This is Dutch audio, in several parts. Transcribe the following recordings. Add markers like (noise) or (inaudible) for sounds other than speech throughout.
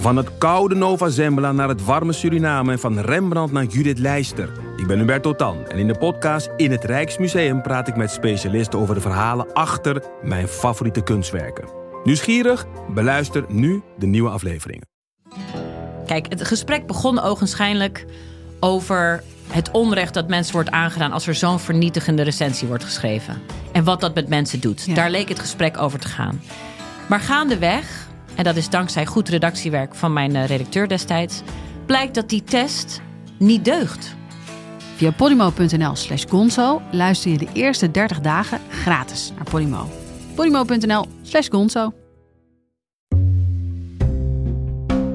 Van het koude Nova Zembla naar het warme Suriname en van Rembrandt naar Judith Leister. Ik ben Hubert Totan en in de podcast In het Rijksmuseum praat ik met specialisten over de verhalen achter mijn favoriete kunstwerken. Nieuwsgierig? Beluister nu de nieuwe afleveringen. Kijk, het gesprek begon ogenschijnlijk over het onrecht dat mensen wordt aangedaan als er zo'n vernietigende recensie wordt geschreven. En wat dat met mensen doet. Daar leek het gesprek over te gaan. Maar gaandeweg, en dat is dankzij goed redactiewerk van mijn eh, redacteur destijds, blijkt dat die test niet deugt. Via podimo.nl slash gonzo luister je de eerste 30 dagen gratis naar Podimo. podimo.nl slash gonzo.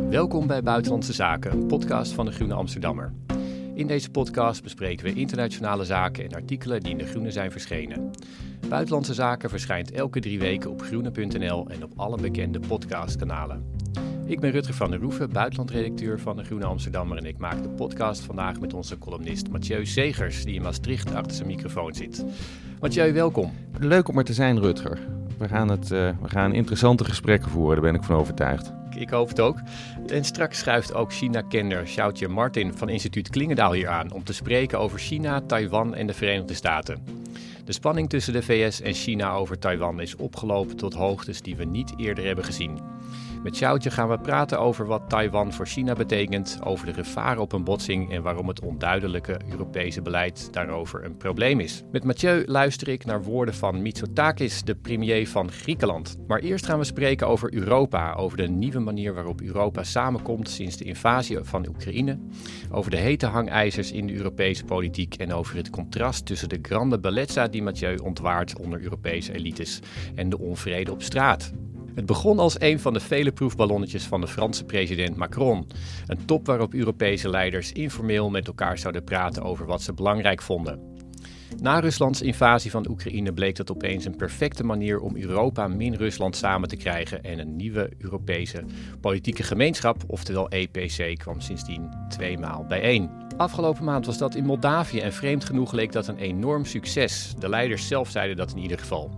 Welkom bij Buitenlandse Zaken, een podcast van de Groene Amsterdammer. In deze podcast bespreken we internationale zaken en artikelen die in de Groene zijn verschenen. Buitenlandse Zaken verschijnt elke drie weken op groene.nl en op alle bekende podcastkanalen. Ik ben Rutger van der Roeven, buitenlandredacteur van de Groene Amsterdammer en ik maak de podcast vandaag met onze columnist Mathieu Zegers, die in Maastricht achter zijn microfoon zit. Mathieu, welkom. Leuk om er te zijn, Rutger. We gaan, het, uh, we gaan interessante gesprekken voeren, daar ben ik van overtuigd. Ik hoop het ook. En straks schuift ook China-kenner Xiaotje Martin van instituut Klingendaal hier aan om te spreken over China, Taiwan en de Verenigde Staten. De spanning tussen de VS en China over Taiwan is opgelopen tot hoogtes die we niet eerder hebben gezien. Met Sjoutje gaan we praten over wat Taiwan voor China betekent, over de gevaren op een botsing en waarom het onduidelijke Europese beleid daarover een probleem is. Met Mathieu luister ik naar woorden van Mitsotakis, de premier van Griekenland. Maar eerst gaan we spreken over Europa, over de nieuwe manier waarop Europa samenkomt sinds de invasie van Oekraïne, over de hete hangijzers in de Europese politiek en over het contrast tussen de grande bellezza die Mathieu ontwaart onder Europese elites en de onvrede op straat. Het begon als een van de vele proefballonnetjes van de Franse president Macron. Een top waarop Europese leiders informeel met elkaar zouden praten over wat ze belangrijk vonden. Na Ruslands invasie van Oekraïne bleek dat opeens een perfecte manier om Europa min Rusland samen te krijgen en een nieuwe Europese politieke gemeenschap, oftewel EPC, kwam sindsdien tweemaal bijeen. Afgelopen maand was dat in Moldavië en vreemd genoeg leek dat een enorm succes. De leiders zelf zeiden dat in ieder geval.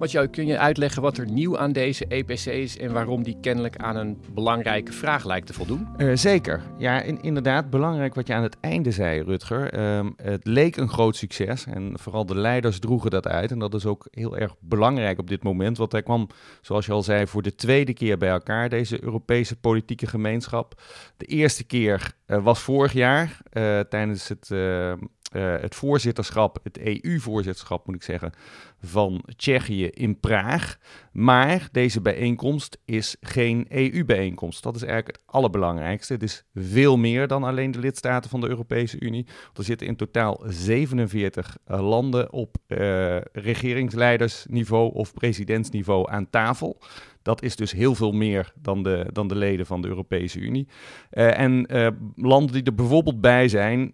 Mathieu, kun je uitleggen wat er nieuw aan deze EPC is en waarom die kennelijk aan een belangrijke vraag lijkt te voldoen? Uh, zeker. Ja, in, inderdaad, belangrijk wat je aan het einde zei, Rutger. Ehm, het leek een groot succes en vooral de leiders droegen dat uit. En dat is ook heel erg belangrijk op dit moment, want hij kwam, zoals je al zei, voor de tweede keer bij elkaar, deze Europese politieke gemeenschap. De eerste keer uh, was vorig jaar uh, tijdens het ehm, het voorzitterschap, het EU-voorzitterschap moet ik zeggen, van Tsjechië in Praag. Maar deze bijeenkomst is geen EU-bijeenkomst. Dat is eigenlijk het allerbelangrijkste. Het is veel meer dan alleen de lidstaten van de Europese Unie. Er zitten in totaal 47 uh, landen op uh, regeringsleidersniveau of presidentsniveau aan tafel. Dat is dus heel veel meer dan de, dan de leden van de Europese Unie. Uh, en landen die er bijvoorbeeld bij zijn,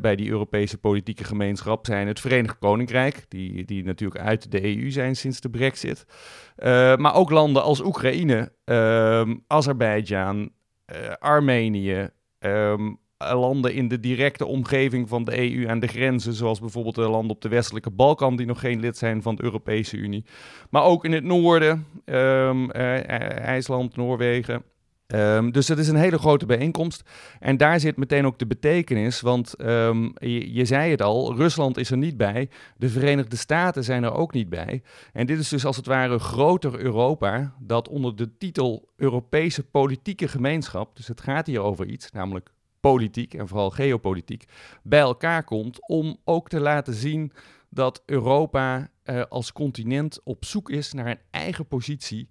bij die Europese politieke gemeenschap, zijn het Verenigd Koninkrijk, die, die natuurlijk uit de EU zijn sinds de Brexit. maar ook landen als Oekraïne, ehm, Azerbeidzjan, Armenië. Um, landen in de directe omgeving van de EU aan de grenzen, zoals bijvoorbeeld de landen op de westelijke Balkan die nog geen lid zijn van de Europese Unie. Maar ook in het noorden, um, uh, IJsland, Noorwegen. Um, dus dat is een hele grote bijeenkomst. En daar zit meteen ook de betekenis, want um, je, zei het al, Rusland is er niet bij, de Verenigde Staten zijn er ook niet bij. En dit is dus als het ware groter Europa dat onder de titel Europese politieke gemeenschap, dus het gaat hier over iets, namelijk politiek en vooral geopolitiek bij elkaar komt om ook te laten zien dat Europa uh, als continent op zoek is naar een eigen positie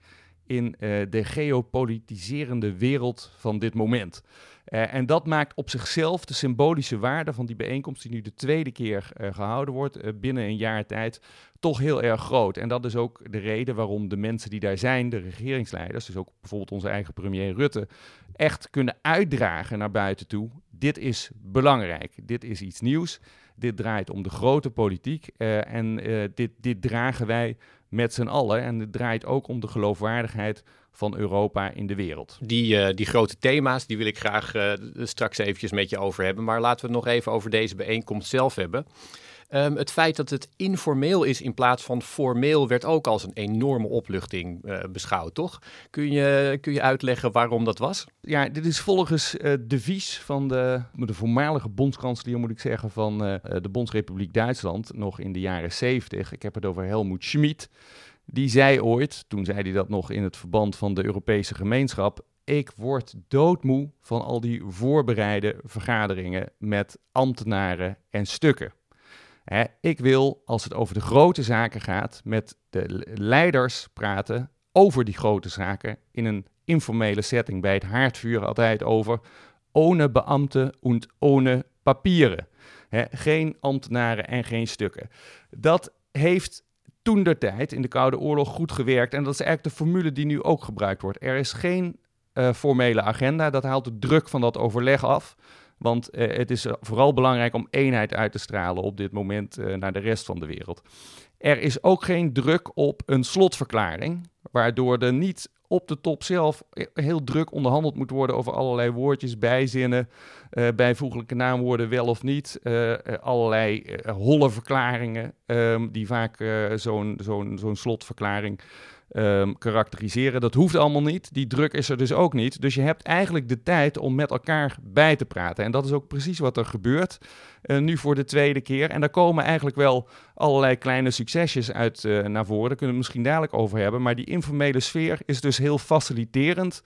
in uh, de geopolitiserende wereld van dit moment. Uh, en dat maakt op zichzelf de symbolische waarde van die bijeenkomst, die nu de tweede keer uh, gehouden wordt binnen een jaar tijd, toch heel erg groot. En dat is ook de reden waarom de mensen die daar zijn, de regeringsleiders, dus ook bijvoorbeeld onze eigen premier Rutte, echt kunnen uitdragen naar buiten toe. Dit is belangrijk, dit is iets nieuws, dit draait om de grote politiek en dit, dit dragen wij met z'n allen. En het draait ook om de geloofwaardigheid van Europa in de wereld. Die, uh, die grote thema's, die wil ik graag uh, straks eventjes met je over hebben. Maar laten we het nog even over deze bijeenkomst zelf hebben. Ehm, het feit dat het informeel is in plaats van formeel werd ook als een enorme opluchting uh, beschouwd, toch? Kun je, kun je uitleggen waarom dat was? Ja, dit is volgens uh, de vies van de, de voormalige bondskanselier, moet ik zeggen, van uh, de Bondsrepubliek Duitsland, nog in de jaren 70. Ik heb het over Helmoet Schmid. Die zei ooit, toen zei hij dat nog in het verband van de Europese gemeenschap, ik word doodmoe van al die voorbereide vergaderingen met ambtenaren en stukken. Ik wil, als het over de grote zaken gaat, met de leiders praten over die grote zaken in een informele setting. Bij het haardvuur altijd over ohne beambten en ohne papieren. geen ambtenaren en geen stukken. Dat heeft toen de tijd in de Koude Oorlog goed gewerkt. En dat is eigenlijk de formule die nu ook gebruikt wordt. Er is geen uh, formele agenda. Dat haalt de druk van dat overleg af. Want uh, het is vooral belangrijk om eenheid uit te stralen op dit moment uh, naar de rest van de wereld. Er is ook geen druk op een slotverklaring, waardoor er niet op de top zelf heel druk onderhandeld moet worden over allerlei woordjes, bijzinnen, uh, bijvoeglijke naamwoorden wel of niet, allerlei holle verklaringen um, die vaak zo'n zo'n zo'n slotverklaring um, karakteriseren. Dat hoeft allemaal niet. Die druk is er dus ook niet. Dus je hebt eigenlijk de tijd om met elkaar bij te praten. En dat is ook precies wat er gebeurt uh, nu voor de tweede keer. En daar komen eigenlijk wel allerlei kleine succesjes uit uh, naar voren. Daar kunnen we het misschien dadelijk over hebben. Maar die informele sfeer is dus heel faciliterend.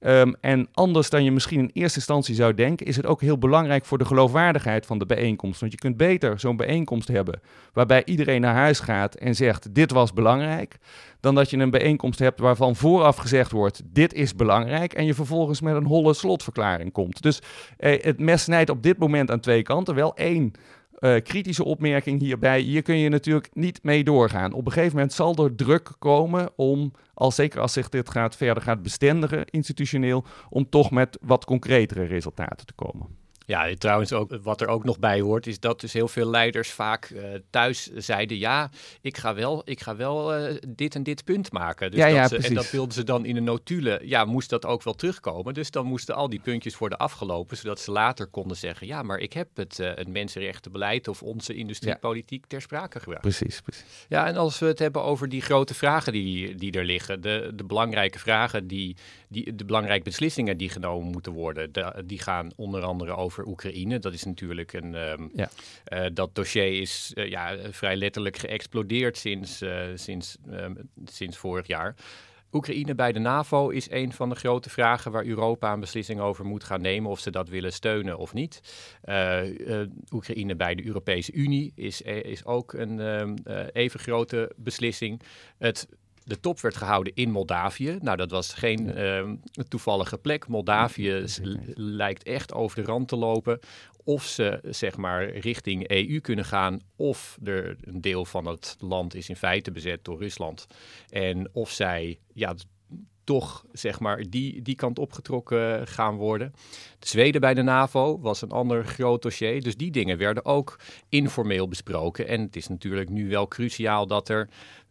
Um, en anders dan je misschien in eerste instantie zou denken, is het ook heel belangrijk voor de geloofwaardigheid van de bijeenkomst. Want je kunt beter zo'n bijeenkomst hebben waarbij iedereen naar huis gaat en zegt: Dit was belangrijk. Dan dat je een bijeenkomst hebt waarvan vooraf gezegd wordt: Dit is belangrijk. En je vervolgens met een holle slotverklaring komt. Dus eh, het mes snijdt op dit moment aan twee kanten. Wel één uh, kritische opmerking hierbij. Hier kun je natuurlijk niet mee doorgaan. Op een gegeven moment zal er druk komen om, al zeker als zich dit gaat, verder gaat bestendigen institutioneel, om toch met wat concretere resultaten te komen. Ja, trouwens ook wat er ook nog bij hoort, is dat dus heel veel leiders vaak uh, thuis zeiden: ja, ik ga wel, ik ga wel uh, dit en dit punt maken. Dus ja, dat ja, ze, en dat wilden ze dan in een notule. Ja, moest dat ook wel terugkomen. Dus dan moesten al die puntjes worden afgelopen, zodat ze later konden zeggen: ja, maar ik heb het, uh, het mensenrechtenbeleid of onze industriepolitiek ja. ter sprake gebracht. Precies, precies. Ja, en als we het hebben over die grote vragen die, die er liggen, de, de belangrijke vragen, die, die, de belangrijke beslissingen die genomen moeten worden, de, die gaan onder andere over over Oekraïne. Dat is natuurlijk een. Um, ja. uh, dat dossier is uh, ja, vrij letterlijk geëxplodeerd sinds, uh, sinds, um, sinds vorig jaar. Oekraïne bij de NAVO is een van de grote vragen waar Europa een beslissing over moet gaan nemen of ze dat willen steunen of niet. Oekraïne bij de Europese Unie is, is ook een um, even grote beslissing. Het de top werd gehouden in Moldavië. Nou, dat was geen uh, toevallige plek. Moldavië lijkt echt over de rand te lopen. Of ze zeg maar richting EU kunnen gaan, of er een deel van het land is in feite bezet door Rusland. En of zij ja, toch zeg maar die, die kant opgetrokken gaan worden. De Zweden bij de NAVO was een ander groot dossier. Dus die dingen werden ook informeel besproken. En het is natuurlijk nu wel cruciaal dat er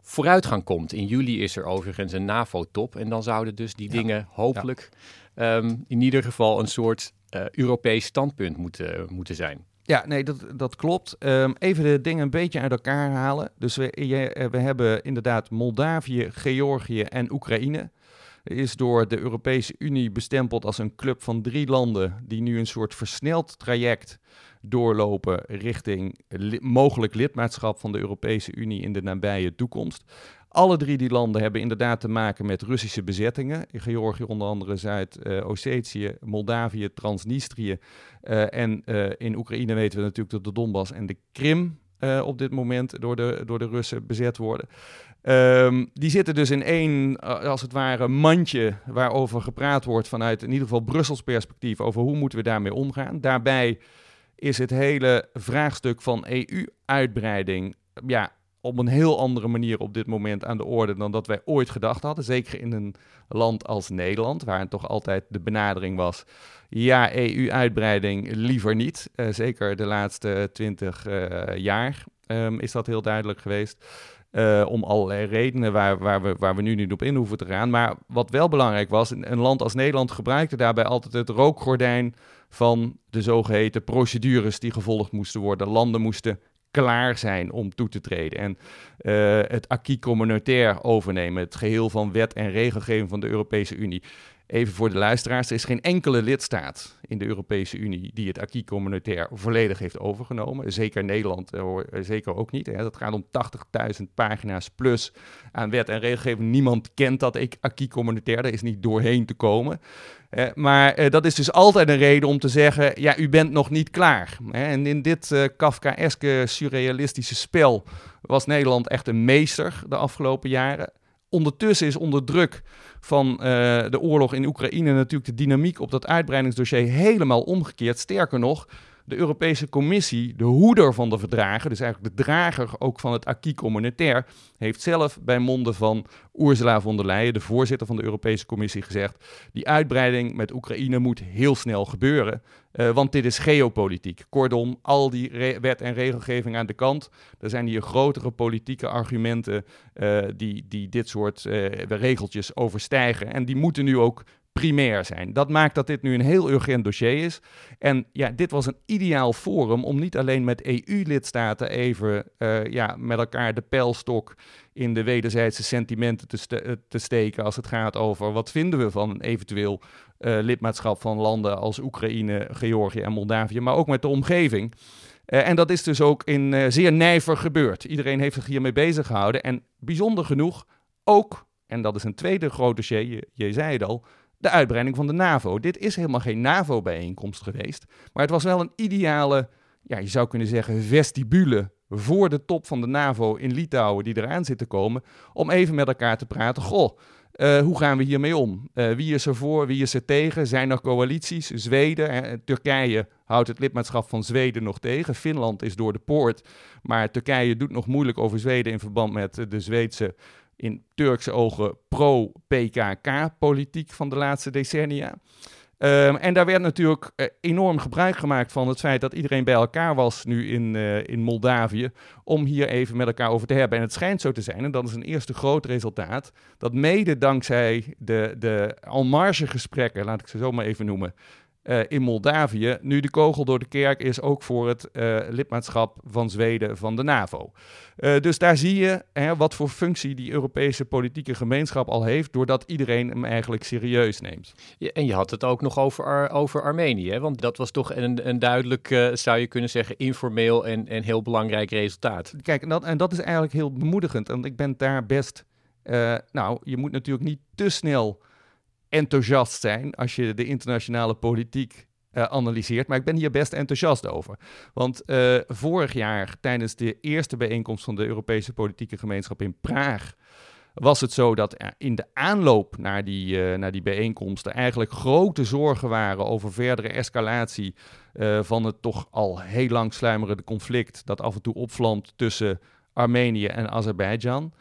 vooruitgang komt. In juli is er overigens een NAVO-top. En dan zouden dus die dingen hopelijk ja. um, in ieder geval een soort uh, Europees standpunt moeten, moeten zijn. Ja, nee, dat, dat klopt. Um, even de dingen een beetje uit elkaar halen. Dus we, je, we hebben inderdaad Moldavië, Georgië en Oekraïne is door de Europese Unie bestempeld als een club van drie landen die nu een soort versneld traject doorlopen richting li mogelijk lidmaatschap van de Europese Unie in de nabije toekomst. Alle drie die landen hebben inderdaad te maken met Russische bezettingen. In Georgië onder andere Zuid-Ossetië, Moldavië, Transnistrië. Uh, en uh, in Oekraïne weten we natuurlijk dat de Donbass en de Krim uh, op dit moment door de, door de Russen bezet worden. Um, die zitten dus in één, als het ware, mandje waarover gepraat wordt vanuit in ieder geval Brussels perspectief over hoe moeten we daarmee omgaan. Daarbij is het hele vraagstuk van EU-uitbreiding ja, op een heel andere manier op dit moment aan de orde dan dat wij ooit gedacht hadden. Zeker in een land als Nederland, waar toch altijd de benadering was: ja, EU-uitbreiding liever niet. Uh, zeker de laatste twintig uh, jaar um, is dat heel duidelijk geweest. Uh, om allerlei redenen waar, waar, we, waar we nu niet op in hoeven te gaan. Maar wat wel belangrijk was, een land als Nederland gebruikte daarbij altijd het rookgordijn van de zogeheten procedures die gevolgd moesten worden. Landen moesten klaar zijn om toe te treden. En uh, het acquis communautaire overnemen, het geheel van wet en regelgeving van de Europese Unie. Even voor de luisteraars, er is geen enkele lidstaat in de Europese Unie die het acquis communautaire volledig heeft overgenomen. Zeker Nederland, uh, zeker ook niet. Dat gaat om 80.000 pagina's plus aan wet en regelgeving. Niemand kent dat acquis communautaire, daar is niet doorheen te komen. Maar uh, dat is dus altijd een reden om te zeggen, ja, u bent nog niet klaar. En in dit uh, Kafkaeske surrealistische spel was Nederland echt een meester de afgelopen jaren. Ondertussen is onder druk van uh, de oorlog in Oekraïne natuurlijk de dynamiek op dat uitbreidingsdossier helemaal omgekeerd. Sterker nog, de Europese Commissie, de hoeder van de verdragen, dus eigenlijk de drager ook van het acquis communautaire, heeft zelf bij monden van Ursula von der Leyen, de voorzitter van de Europese Commissie, gezegd: die uitbreiding met Oekraïne moet heel snel gebeuren, uh, want dit is geopolitiek. Kortom, al die wet en regelgeving aan de kant. Er zijn hier grotere politieke argumenten uh, die, die dit soort uh, regeltjes overstijgen. En die moeten nu ook primair zijn. Dat maakt dat dit nu een heel urgent dossier is. En ja, dit was een ideaal forum om niet alleen met EU-lidstaten even uh, ja, met elkaar de pijlstok in de wederzijdse sentimenten te, ste te, steken als het gaat over wat vinden we van een eventueel uh, lidmaatschap van landen als Oekraïne, Georgië en Moldavië, maar ook met de omgeving. En dat is dus ook in zeer nijver gebeurd. Iedereen heeft zich hiermee bezig gehouden. En bijzonder genoeg ook, en dat is een tweede groot dossier, je, je zei het al, de uitbreiding van de NAVO. Dit is helemaal geen NAVO-bijeenkomst geweest, maar het was wel een ideale, ja, je zou kunnen zeggen, vestibule voor de top van de NAVO in Litouwen die eraan zit te komen, om even met elkaar te praten. Goh, uh, hoe gaan we hiermee om? Uh, wie is er voor, wie is er tegen? Zijn er coalities? Zweden, eh, Turkije houdt het lidmaatschap van Zweden nog tegen. Finland is door de poort, maar Turkije doet nog moeilijk over Zweden in verband met de Zweedse in Turkse ogen pro-PKK-politiek van de laatste decennia. Um, en daar werd natuurlijk uh, enorm gebruik gemaakt van het feit dat iedereen bij elkaar was nu in, uh, in Moldavië. Om hier even met elkaar over te hebben. En het schijnt zo te zijn, en dat is een eerste groot resultaat. Dat mede dankzij de, de almarge gesprekken, laat ik ze zo maar even noemen. Uh, in Moldavië nu de kogel door de kerk is ook voor het uh, lidmaatschap van Zweden van de NAVO. Uh, dus daar zie je hè, wat voor functie die Europese politieke gemeenschap al heeft, doordat iedereen hem eigenlijk serieus neemt. Ja, en je had het ook nog over, Ar over Armenië, hè? want dat was toch een, een duidelijk, zou je kunnen zeggen, informeel en, en heel belangrijk resultaat. Kijk, en dat, en dat is eigenlijk heel bemoedigend, want ik ben daar best, nou, je moet natuurlijk niet te snel enthousiast zijn als je de internationale politiek uh, analyseert. Maar ik ben hier best enthousiast over. Want uh, vorig jaar, tijdens de eerste bijeenkomst van de Europese Politieke Gemeenschap in Praag, was het zo dat in de aanloop naar die, uh, naar die bijeenkomsten eigenlijk grote zorgen waren over verdere escalatie van het toch al heel lang sluimerende conflict dat af en toe opvlamt tussen Armenië en Azerbeidzjan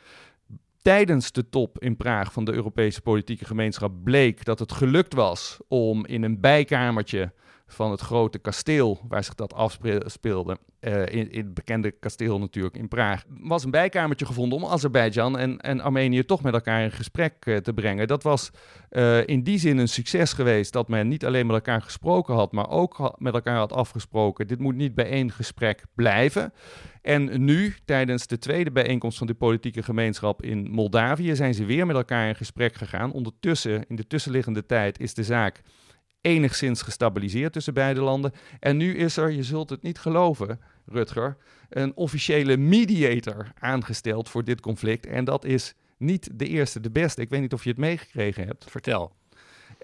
tijdens de top in Praag van de Europese politieke gemeenschap bleek dat het gelukt was om in een bijkamertje van het grote kasteel waar zich dat afspeelde, uh, in, in, het bekende kasteel natuurlijk in Praag, was een bijkamertje gevonden om Azerbeidzjan en, en Armenië toch met elkaar in gesprek uh, te brengen. Dat was uh, in die zin een succes geweest dat men niet alleen met elkaar gesproken had, maar ook met elkaar had afgesproken. Dit moet niet bij één gesprek blijven. En nu, tijdens de tweede bijeenkomst van de politieke gemeenschap in Moldavië, zijn ze weer met elkaar in gesprek gegaan. Ondertussen, in de tussenliggende tijd, is de zaak enigszins gestabiliseerd tussen beide landen. En nu is er, je zult het niet geloven, Rutger, een officiële mediator aangesteld voor dit conflict. En dat is niet de eerste, de beste. Ik weet niet of je het meegekregen hebt. Vertel.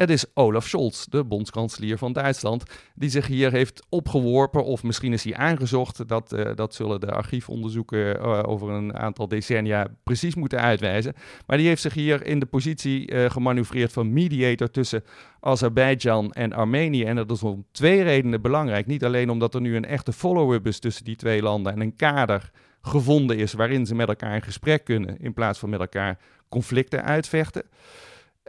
Het is Olaf Scholz, de bondskanselier van Duitsland, die zich hier heeft opgeworpen, of misschien is hij aangezocht. Dat, uh, dat zullen de archiefonderzoeken uh, over een aantal decennia precies moeten uitwijzen. Maar die heeft zich hier in de positie uh, gemanoeuvreerd van mediator tussen Azerbeidzjan en Armenië. En dat is om twee redenen belangrijk. Niet alleen omdat er nu een echte follow-up is tussen die twee landen en een kader gevonden is waarin ze met elkaar in gesprek kunnen, in plaats van met elkaar conflicten uitvechten.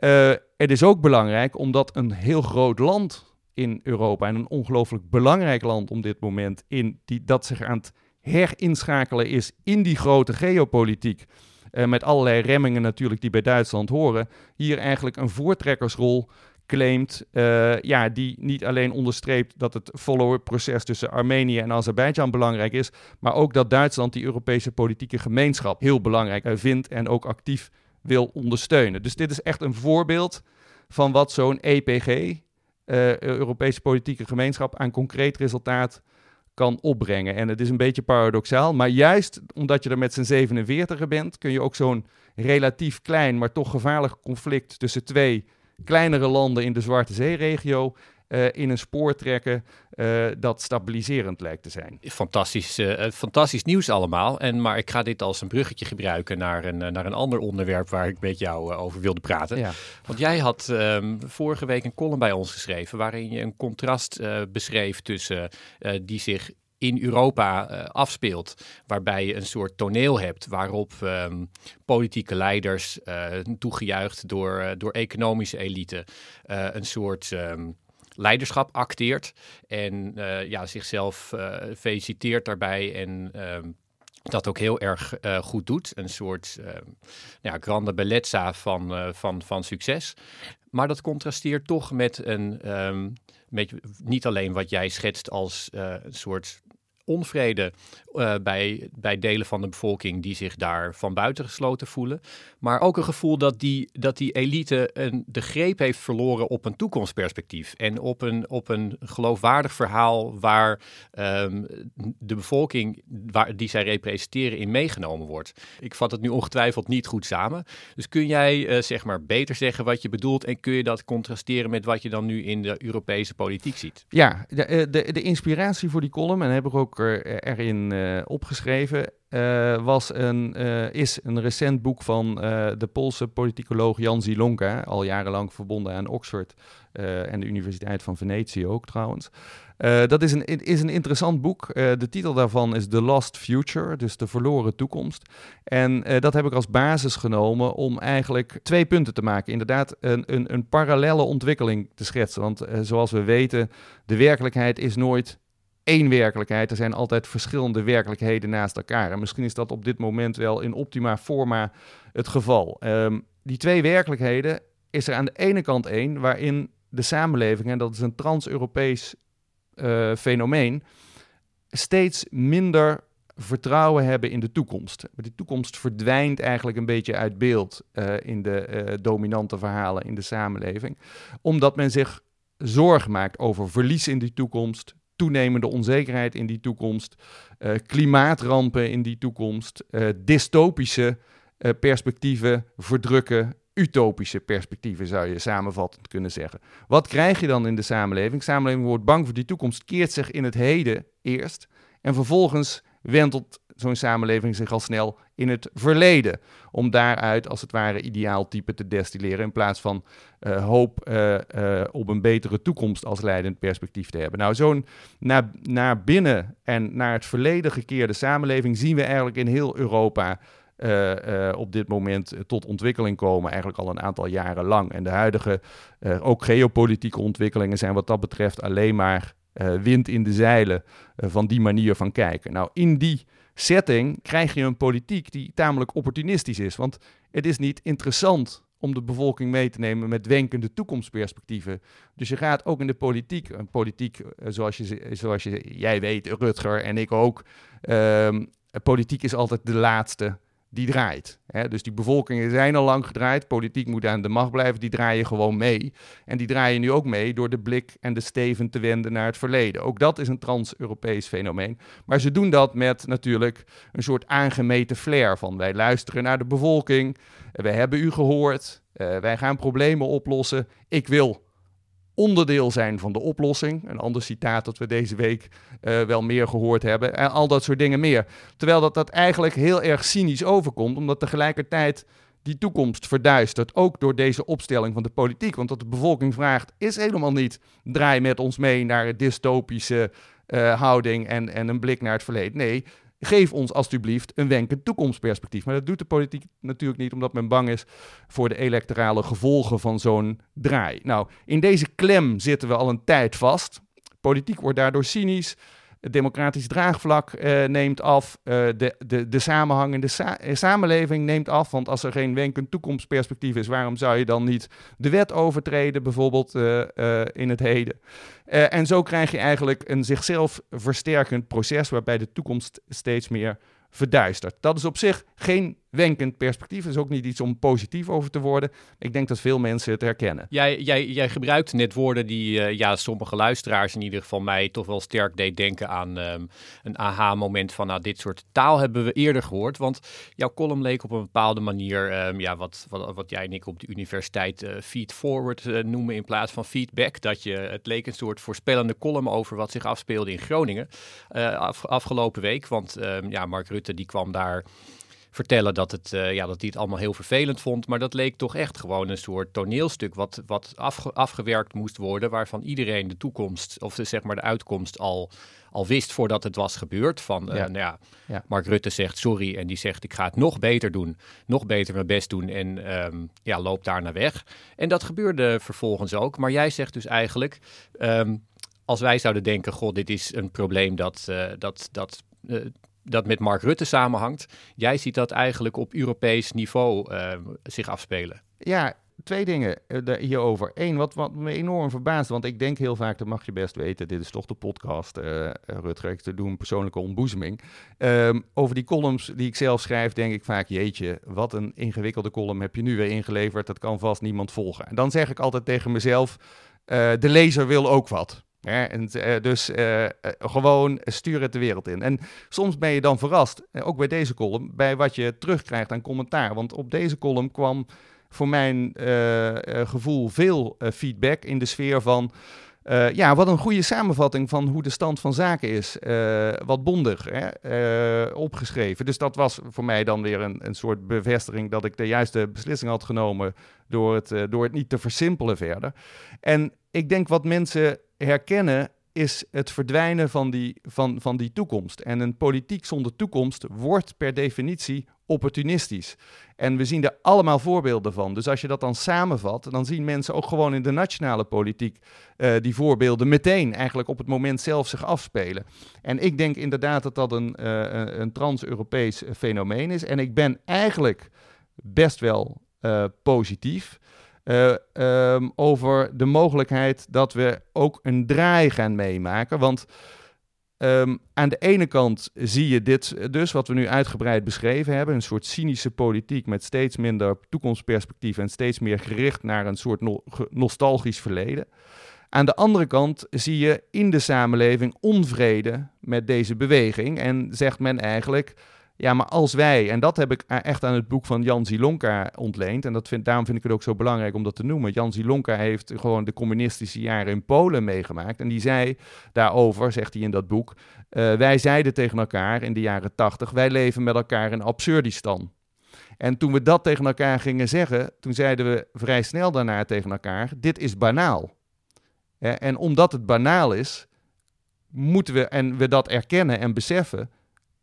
Uh, het is ook belangrijk omdat een heel groot land in Europa en een ongelooflijk belangrijk land op dit moment in die, dat zich aan het herinschakelen is in die grote geopolitiek. Uh, met allerlei remmingen natuurlijk die bij Duitsland horen. Hier eigenlijk een voortrekkersrol claimt, ja, die niet alleen onderstreept dat het follow-up-proces tussen Armenië en Azerbeidzjan belangrijk is, maar ook dat Duitsland die Europese politieke gemeenschap heel belangrijk vindt en ook actief wil ondersteunen. Dus dit is echt een voorbeeld van wat zo'n EPG, Europese politieke gemeenschap, aan concreet resultaat kan opbrengen. En het is een beetje paradoxaal, maar juist omdat je er met z'n 47 bent, kun je ook zo'n relatief klein, maar toch gevaarlijk conflict tussen twee kleinere landen in de Zwarte Zee-regio uh, in een spoor trekken uh, dat stabiliserend lijkt te zijn. Fantastisch, uh, fantastisch nieuws allemaal. En, maar ik ga dit als een bruggetje gebruiken naar een, naar een ander onderwerp waar ik met jou over wilde praten. Ja. Want jij had um, vorige week een column bij ons geschreven waarin je een contrast beschreef tussen die zich in Europa uh, afspeelt. Waarbij je een soort toneel hebt waarop um, politieke leiders, uh, toegejuicht door, uh, door economische elite, een soort um, leiderschap acteert. En ja, zichzelf feliciteert daarbij en um, dat ook heel erg uh, goed doet. Een soort uh, ja, grande bellezza van, van, van succes. Maar dat contrasteert toch met een, um, met, niet alleen wat jij schetst als een soort onvrede uh, bij, bij delen van de bevolking die zich daar van buiten gesloten voelen. Maar ook een gevoel dat die, dat die elite een, de greep heeft verloren op een toekomstperspectief. En op een, op een geloofwaardig verhaal waar um, de bevolking waar, die zij representeren in meegenomen wordt. Ik vat het nu ongetwijfeld niet goed samen. Dus kun jij uh, zeg maar beter zeggen wat je bedoelt en kun je dat contrasteren met wat je dan nu in de Europese politiek ziet? Ja, de, eh, de, de inspiratie voor die column, en heb ik ook erin uh, opgeschreven, uh, was een, uh, is een recent boek van de Poolse politicoloog Jan Zilonka, al jarenlang verbonden aan Oxford en de Universiteit van Venetië ook trouwens. dat is een, is een interessant boek. de titel daarvan is The Lost Future, dus de verloren toekomst. En dat heb ik als basis genomen om eigenlijk twee punten te maken. Inderdaad, een, een, een ontwikkeling te schetsen. Want zoals we weten, de werkelijkheid is nooit één werkelijkheid. Er zijn altijd verschillende werkelijkheden naast elkaar. En misschien is dat op dit moment wel in optima forma het geval. Um, die twee werkelijkheden is er aan de ene kant één waarin de samenleving, en dat is een trans-Europees uh, fenomeen, steeds minder vertrouwen hebben in de toekomst. De toekomst verdwijnt eigenlijk een beetje uit beeld uh, in de uh, dominante verhalen in de samenleving, omdat men zich zorgen maakt over verlies in die toekomst, toenemende onzekerheid in die toekomst, uh, klimaatrampen in die toekomst, uh, dystopische uh, perspectieven verdrukken, utopische perspectieven zou je samenvattend kunnen zeggen. Wat krijg je dan in de samenleving? De samenleving wordt bang voor die toekomst, keert zich in het heden eerst en vervolgens wentelt zo'n samenleving zich al snel in het verleden. Om daaruit als het ware ideaaltype te destilleren in plaats van uh, hoop uh, uh, op een betere toekomst als leidend perspectief te hebben. Nou, zo'n naar, naar binnen en naar het verleden gekeerde samenleving zien we eigenlijk in heel Europa. op dit moment tot ontwikkeling komen, eigenlijk al een aantal jaren lang. En de huidige, ook geopolitieke ontwikkelingen zijn wat dat betreft alleen maar wind in de zeilen van die manier van kijken. Nou, in die setting krijg je een politiek die tamelijk opportunistisch is. Want het is niet interessant om de bevolking mee te nemen met wenkende toekomstperspectieven. Dus je gaat ook in de politiek, een politiek eh, zoals, je, zoals je, jij weet, Rutger en ik ook, um, politiek is altijd de laatste die draait. Hè? Dus die bevolkingen zijn al lang gedraaid, politiek moet aan de macht blijven, die draaien gewoon mee. En die draaien nu ook mee door de blik en de steven te wenden naar het verleden. Ook dat is een trans-Europees fenomeen. Maar ze doen dat met natuurlijk een soort aangemeten flair van wij luisteren naar de bevolking, wij hebben u gehoord, uh, wij gaan problemen oplossen. Ik wil onderdeel zijn van de oplossing. Een ander citaat dat we deze week uh, wel meer gehoord hebben. En al dat soort dingen meer. Terwijl dat, dat eigenlijk heel erg cynisch overkomt, omdat tegelijkertijd die toekomst verduistert. Ook door deze opstelling van de politiek. Want wat de bevolking vraagt is helemaal niet draai met ons mee naar een dystopische uh, houding en, en een blik naar het verleden. Nee, Geef ons alstublieft een wenkend toekomstperspectief. Maar dat doet de politiek natuurlijk niet, omdat men bang is voor de electorale gevolgen van zo'n draai. Nou, in deze klem zitten we al een tijd vast. Politiek wordt daardoor cynisch. Het democratisch draagvlak uh, neemt af. Uh, de, de, de samenhang in de sa samenleving neemt af. Want als er geen wenkend toekomstperspectief is, waarom zou je dan niet de wet overtreden, bijvoorbeeld in het heden? en zo krijg je eigenlijk een zichzelf versterkend proces waarbij de toekomst steeds meer verduistert. Dat is op zich geen wenkend perspectief. is ook niet iets om positief over te worden. Ik denk dat veel mensen het herkennen. Jij, jij, jij gebruikt net woorden die uh, ja, sommige luisteraars in ieder geval mij toch wel sterk deed denken aan um, een aha-moment van nou, dit soort taal hebben we eerder gehoord. Want jouw column leek op een bepaalde manier, um, ja, wat, wat, jij en ik op de universiteit uh, feed forward uh, noemen in plaats van feedback. Dat je, het leek een soort voorspellende column over wat zich afspeelde in Groningen af, afgelopen week. Want um, ja, Mark Rutte die kwam daar vertellen dat, het, uh, ja, dat hij het allemaal heel vervelend vond. Maar dat leek toch echt gewoon een soort toneelstuk wat, wat afgewerkt moest worden. Waarvan iedereen de toekomst, of de, zeg maar de uitkomst al, al wist voordat het was gebeurd. Van, uh, ja. Nou ja, ja. Mark Rutte zegt sorry en die zegt ik ga het nog beter doen. Nog beter mijn best doen en um, ja, loop daar naar weg. En dat gebeurde vervolgens ook. Maar jij zegt dus eigenlijk... Um, als wij zouden denken, god, dit is een probleem dat, uh, dat, dat uh, dat met Mark Rutte samenhangt. Jij ziet dat eigenlijk op Europees niveau uh, zich afspelen. Ja, twee dingen uh, hierover. Eén, wat, wat me enorm verbaast, want ik denk heel vaak, dat mag je best weten, dit is toch de podcast, uh, Rutger, te doen persoonlijke ontboezeming. Um, over die columns die ik zelf schrijf, denk ik vaak, jeetje, wat een ingewikkelde column heb je nu weer ingeleverd, dat kan vast niemand volgen. En dan zeg ik altijd tegen mezelf, de lezer wil ook wat. En, uh, dus uh, gewoon stuur het de wereld in. En soms ben je dan verrast, ook bij deze column, bij wat je terugkrijgt aan commentaar. Want op deze column kwam voor mijn gevoel veel feedback in de sfeer van... ja, wat een goede samenvatting van hoe de stand van zaken is. wat bondig hè, opgeschreven. Dus dat was voor mij dan weer een, een soort bevestiging dat ik de juiste beslissing had genomen door het, door het niet te versimpelen verder. En ik denk wat mensen herkennen is het verdwijnen van die, van, van die toekomst. En een politiek zonder toekomst wordt per definitie opportunistisch. En we zien er allemaal voorbeelden van. Dus als je dat dan samenvat, dan zien mensen ook gewoon in de nationale politiek uh, die voorbeelden meteen eigenlijk op het moment zelf zich afspelen. En ik denk inderdaad dat dat een, uh, een trans-Europees fenomeen is. En ik ben eigenlijk best wel uh, positief. Uh, um, over de mogelijkheid dat we ook een draai gaan meemaken. Want um, aan de ene kant zie je dit dus, wat we nu uitgebreid beschreven hebben, een soort cynische politiek met steeds minder toekomstperspectief en steeds meer gericht naar een soort no nostalgisch verleden. Aan de andere kant zie je in de samenleving onvrede met deze beweging en zegt men eigenlijk ja, maar als wij, en dat heb ik echt aan het boek van Jan Zilonka ontleend, en dat vind, daarom vind ik het ook zo belangrijk om dat te noemen. Jan Zilonka heeft gewoon de communistische jaren in Polen meegemaakt. En die zei daarover, zegt hij in dat boek, uh, wij zeiden tegen elkaar in de jaren tachtig, wij leven met elkaar in absurdistan. En toen we dat tegen elkaar gingen zeggen, toen zeiden we vrij snel daarna tegen elkaar, dit is banaal. en omdat het banaal is, moeten we, en we dat erkennen en beseffen,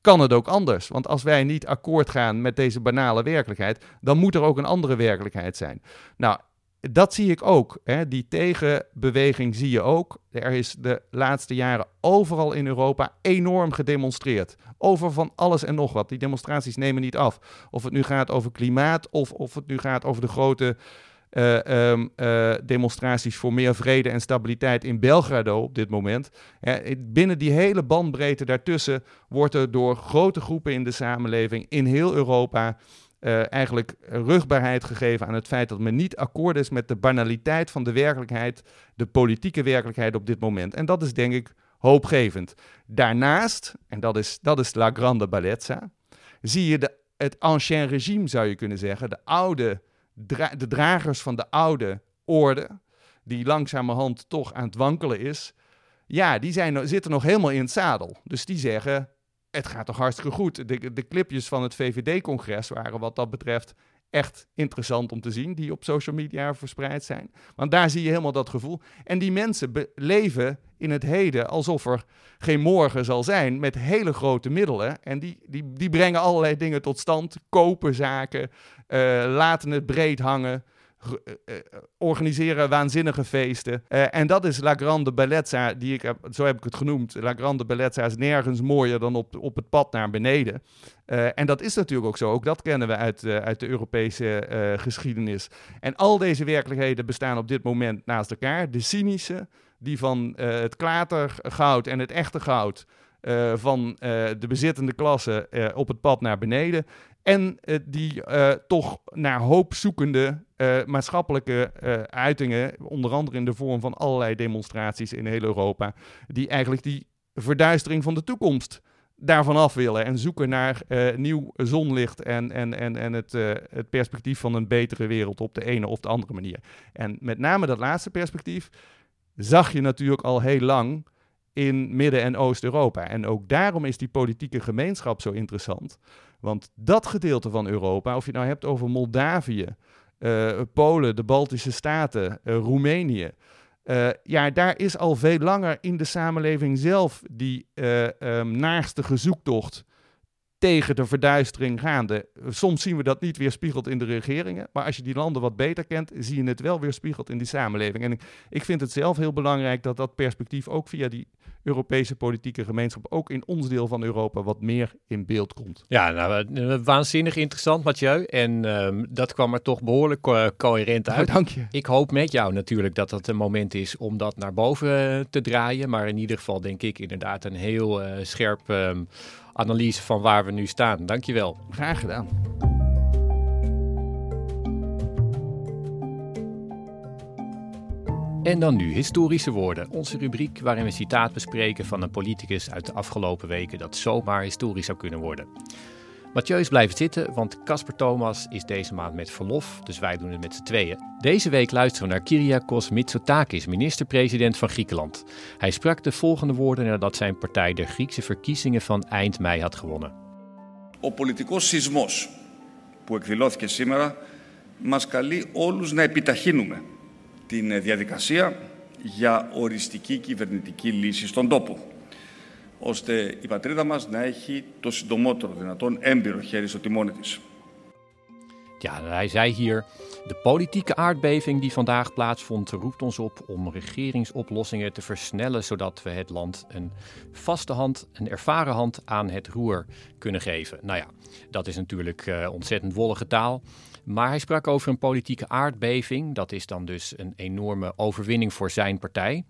kan het ook anders. Want als wij niet akkoord gaan met deze banale werkelijkheid, dan moet er ook een andere werkelijkheid zijn. Nou, dat zie ik ook. Hè. Die tegenbeweging zie je ook. Er is de laatste jaren overal in Europa enorm gedemonstreerd. Over van alles en nog wat. Die demonstraties nemen niet af. Of het nu gaat over klimaat of of het nu gaat over de grote uh, um, uh, demonstraties voor meer vrede en stabiliteit in Belgrado op dit moment. binnen die hele bandbreedte daartussen wordt er door grote groepen in de samenleving in heel Europa uh, eigenlijk rugbaarheid gegeven aan het feit dat men niet akkoord is met de banaliteit van de werkelijkheid, de politieke werkelijkheid op dit moment. En dat is denk ik hoopgevend. Daarnaast, en dat is, dat is La Grande Bellezza, zie je de, het ancien regime, zou je kunnen zeggen, de oude de dragers van de oude orde, die langzamerhand toch aan het wankelen is, ja, die zijn, zitten nog helemaal in het zadel. Dus die zeggen, het gaat toch hartstikke goed. De, de clipjes van het VVD-congres waren wat dat betreft echt interessant om te zien, die op social media verspreid zijn. Want daar zie je helemaal dat gevoel. En die mensen leven in het heden alsof er geen morgen zal zijn, met hele grote middelen. En die, die, die brengen allerlei dingen tot stand, kopen zaken, uh, laten het breed hangen. Organiseren waanzinnige feesten. en dat is La Grande Bellezza, die ik zo heb ik het genoemd. La Grande Bellezza is nergens mooier dan op, op het pad naar beneden. en dat is natuurlijk ook zo. Ook dat kennen we uit, uit de Europese geschiedenis. En al deze werkelijkheden bestaan op dit moment naast elkaar. De cynische, die van het klatergoud en het echte goud van de bezittende klasse op het pad naar beneden. En die toch naar hoop zoekende maatschappelijke uitingen, onder andere in de vorm van allerlei demonstraties in heel Europa, die eigenlijk die verduistering van de toekomst daarvan af willen en zoeken naar nieuw zonlicht en, en, en, en het, het perspectief van een betere wereld op de ene of de andere manier. En met name dat laatste perspectief zag je natuurlijk al heel lang in Midden- en Oost-Europa. En ook daarom is die politieke gemeenschap zo interessant. Want dat gedeelte van Europa, of je nou hebt over Moldavië, uh, Polen, de Baltische Staten, uh, Roemenië. Uh, ja, daar is al veel langer in de samenleving zelf die um, naarstige zoektocht tegen de verduistering gaande. Soms zien we dat niet weerspiegeld in de regeringen, maar als je die landen wat beter kent, zie je het wel weerspiegeld in die samenleving. En ik, ik vind het zelf heel belangrijk dat dat perspectief ook via die Europese politieke gemeenschap, ook in ons deel van Europa, wat meer in beeld komt. Ja, nou, waanzinnig interessant, Mathieu. En um, dat kwam er toch behoorlijk co coherent uit. dank je. Ik hoop met jou natuurlijk dat dat een moment is om dat naar boven te draaien. Maar in ieder geval denk ik inderdaad een heel uh, scherp um, analyse van waar we nu staan. Dankjewel. Graag gedaan. En dan nu historische woorden, onze rubriek waarin we een citaat bespreken van een politicus uit de afgelopen weken dat zomaar historisch zou kunnen worden. Mathieu is blijven zitten, want Casper Thomas is deze maand met verlof, dus wij doen het met z'n tweeën. Deze week luisteren we naar Kyriakos Mitsotakis, minister-president van Griekenland. Hij sprak de volgende woorden nadat zijn partij de Griekse verkiezingen van eind mei had gewonnen. Ο πολιτικός σεισμός που εκδηλώθηκε σήμερα μας καλεί όλους να επιταχύνουμε την διαδικασία για οριστική κυβερνητική λύση στον τόπο, ώστε η πατρίδα μας να έχει το συντομότερο δυνατόν έμπειρο χέρι στο τιμόνι της. Ja, hij zei hier: De politieke aardbeving die vandaag plaatsvond, roept ons op om regeringsoplossingen te versnellen, zodat we het land een vaste hand, een ervaren hand aan het roer kunnen geven. Nou ja, dat is natuurlijk uh, ontzettend wollige taal. Maar hij sprak over een politieke aardbeving. Dat is dan dus een enorme overwinning voor zijn partij.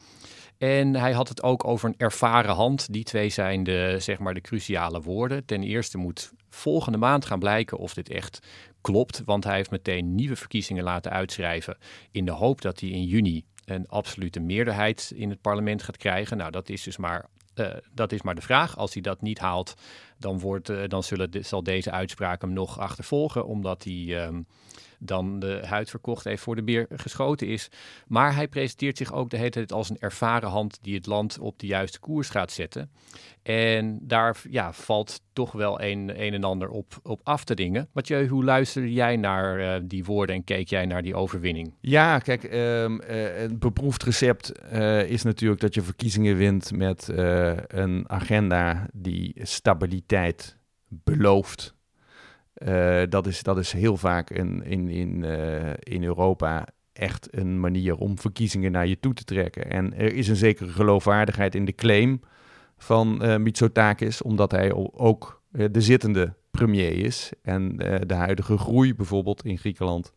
En hij had het ook over een ervaren hand. Die twee zijn de, zeg maar, de cruciale woorden. Ten eerste moet volgende maand gaan blijken of dit echt klopt. Want hij heeft meteen nieuwe verkiezingen laten uitschrijven. In de hoop dat hij in juni een absolute meerderheid in het parlement gaat krijgen. Nou, dat is dus maar, uh, dat is maar de vraag. Als hij dat niet haalt, dan, wordt, uh, dan zullen zal deze uitspraak hem nog achtervolgen. Omdat hij. Um, dan de huid verkocht heeft voor de beer geschoten is. Maar hij presenteert zich ook de hele tijd als een ervaren hand die het land op de juiste koers gaat zetten. En daar ja, valt toch wel een, een en ander op, op af te dingen. Mathieu, hoe luisterde jij naar uh, die woorden en keek jij naar die overwinning? Ja, kijk, um, uh, een beproefd recept is natuurlijk dat je verkiezingen wint met een agenda die stabiliteit belooft. Uh, dat, is, dat is heel vaak in, in, in, uh, in Europa echt een manier om verkiezingen naar je toe te trekken. En er is een zekere geloofwaardigheid in de claim van uh, Mitsotakis, omdat hij ook de zittende premier is en de huidige groei bijvoorbeeld in Griekenland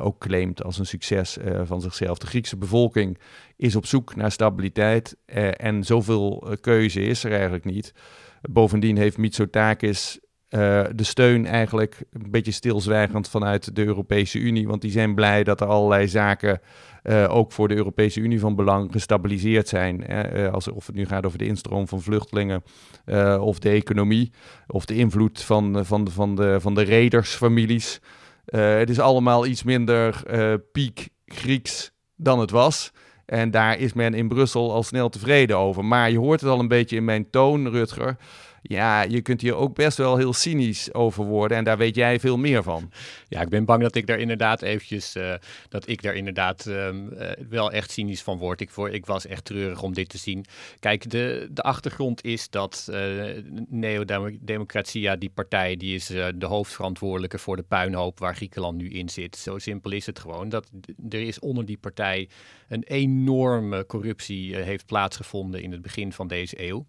ook claimt als een succes van zichzelf. De Griekse bevolking is op zoek naar stabiliteit en zoveel keuze is er eigenlijk niet. Bovendien heeft Mitsotakis uh, de steun eigenlijk een beetje stilzwijgend vanuit de Europese Unie. Want die zijn blij dat er allerlei zaken uh, ook voor de Europese Unie van belang gestabiliseerd zijn. Uh, als, of het nu gaat over de instroom van vluchtelingen of de economie of de invloed van, van, de, van, de, van de redersfamilies. het is allemaal iets minder piek Grieks dan het was. En daar is men in Brussel al snel tevreden over. Maar je hoort het al een beetje in mijn toon, Rutger ja, je kunt hier ook best wel heel cynisch over worden. En daar weet jij veel meer van. (laughs) Ja, ik ben bang dat ik daar inderdaad eventjes, uh, dat ik daar inderdaad um, uh, wel echt cynisch van word. Ik, voor, ik was echt treurig om dit te zien. Kijk, de, de achtergrond is dat uh, Neo-Democratia, die partij, die is de hoofdverantwoordelijke voor de puinhoop waar Griekenland nu in zit. Zo simpel is het gewoon. Dat, er is onder die partij een enorme corruptie heeft plaatsgevonden in het begin van deze eeuw.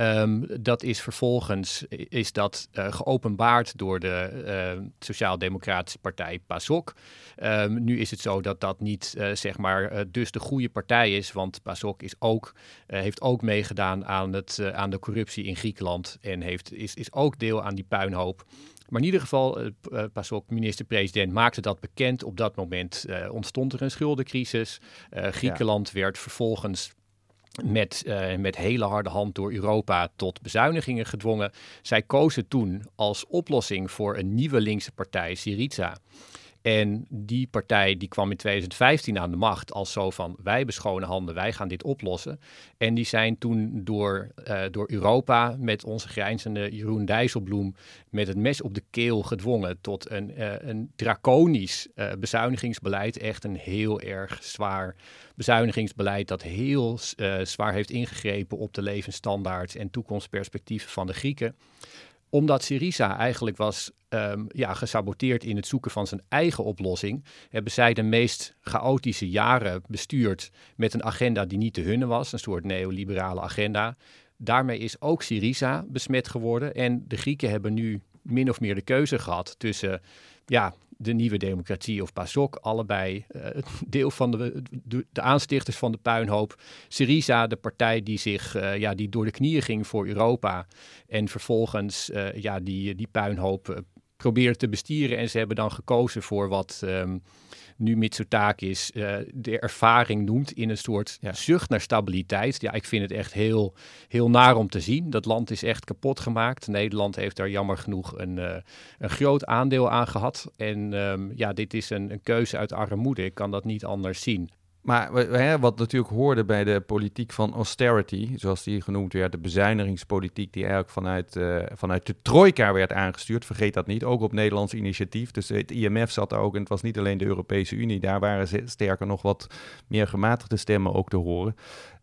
Um, dat is vervolgens is dat uh, geopenbaard door de uh, Sociaal-Democratische Partij PASOK. Um, nu is het zo dat dat niet uh, zeg maar dus de goede partij is, want PASOK is ook, heeft ook meegedaan aan, het, aan de corruptie in Griekenland en heeft, is, is ook deel aan die puinhoop. Maar in ieder geval, uh, PASOK, minister-president, maakte dat bekend. Op dat moment uh, ontstond er een schuldencrisis. Uh, Griekenland ja. werd vervolgens met, uh, met hele harde hand door Europa tot bezuinigingen gedwongen. Zij kozen toen als oplossing voor een nieuwe linkse partij, Syriza. En die partij die kwam in 2015 aan de macht als zo van wij beschone handen, wij gaan dit oplossen. En die zijn toen door, uh, door Europa met onze grijnzende Jeroen Dijsselbloem met het mes op de keel gedwongen tot een, uh, een draconisch uh, bezuinigingsbeleid. Echt een heel erg zwaar bezuinigingsbeleid dat heel zwaar heeft ingegrepen op de levensstandaard en toekomstperspectieven van de Grieken omdat Syriza eigenlijk was um, ja, gesaboteerd in het zoeken van zijn eigen oplossing, hebben zij de meest chaotische jaren bestuurd met een agenda die niet te hunne was, een soort neoliberale agenda. Daarmee is ook Syriza besmet geworden en de Grieken hebben nu min of meer de keuze gehad tussen ja, de nieuwe democratie of PASOK, allebei uh, deel van de, de, aanstichters van de puinhoop. Syriza, de partij die zich uh, ja, die door de knieën ging voor Europa en vervolgens uh, ja, die, die puinhoop probeerde te bestieren. En ze hebben dan gekozen voor wat um, nu Mitsotakis uh, de ervaring noemt in een soort ja. zucht naar stabiliteit. Ja, ik vind het echt heel, heel naar om te zien. Dat land is echt kapot gemaakt. Nederland heeft daar jammer genoeg een, uh, een groot aandeel aan gehad. En um, ja, dit is een, een keuze uit armoede. Ik kan dat niet anders zien. Maar wat natuurlijk hoorde bij de politiek van austerity, zoals die genoemd werd, de bezuinigingspolitiek die eigenlijk vanuit, uh, vanuit de trojka werd aangestuurd, vergeet dat niet, ook op Nederlands initiatief. Dus het IMF zat er ook en het was niet alleen de Europese Unie, daar waren sterker nog wat meer gematigde stemmen ook te horen.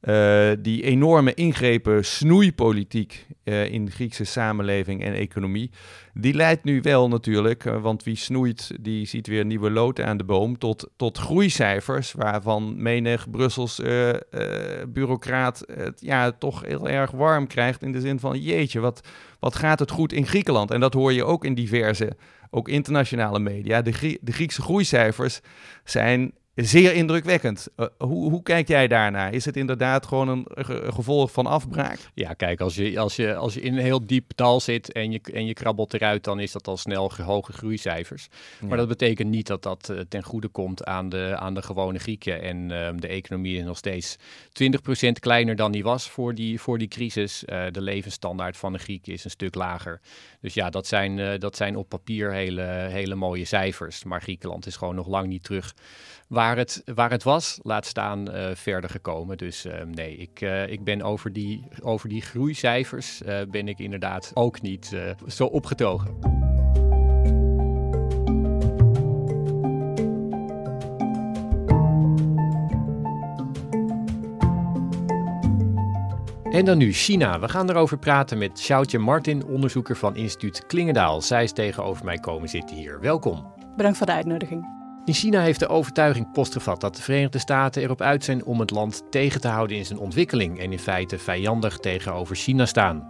Uh, die enorme ingrepen, snoeipolitiek uh, in de Griekse samenleving en economie, die leidt nu wel natuurlijk, uh, want wie snoeit, die ziet weer nieuwe loten aan de boom, tot, tot groeicijfers, waarvan menig Brussels bureaucraat het ja, toch heel erg warm krijgt in de zin van, jeetje, wat, wat gaat het goed in Griekenland? En dat hoor je ook in diverse, ook internationale media. De, de Griekse groeicijfers zijn zeer indrukwekkend. Uh, hoe, hoe kijk jij daarnaar? Is het inderdaad gewoon een, gevolg van afbraak? Ja, kijk, als je, als je, als je in een heel diep dal zit en je, en je krabbelt eruit, dan is dat al snel hoge groeicijfers. Ja. Maar dat betekent niet dat dat uh, ten goede komt aan de, aan de gewone Grieken. En uh, de economie is nog steeds 20% kleiner dan die was voor die, voor die crisis. de levensstandaard van de Grieken is een stuk lager. Dus ja, dat zijn, dat zijn op papier hele, hele mooie cijfers. Maar Griekenland is gewoon nog lang niet terug waar het, waar het was, laat staan uh, verder gekomen. Dus uh, nee, ik, uh, ik ben over die, over die groeicijfers ben ik inderdaad ook niet zo opgetogen. En dan nu China. We gaan erover praten met Xiaotje Martin, onderzoeker van instituut Klingendaal. Zij is tegenover mij komen zitten hier. Welkom. Bedankt voor de uitnodiging. In China heeft de overtuiging postgevat dat de Verenigde Staten erop uit zijn om het land tegen te houden in zijn ontwikkeling en in feite vijandig tegenover China staan.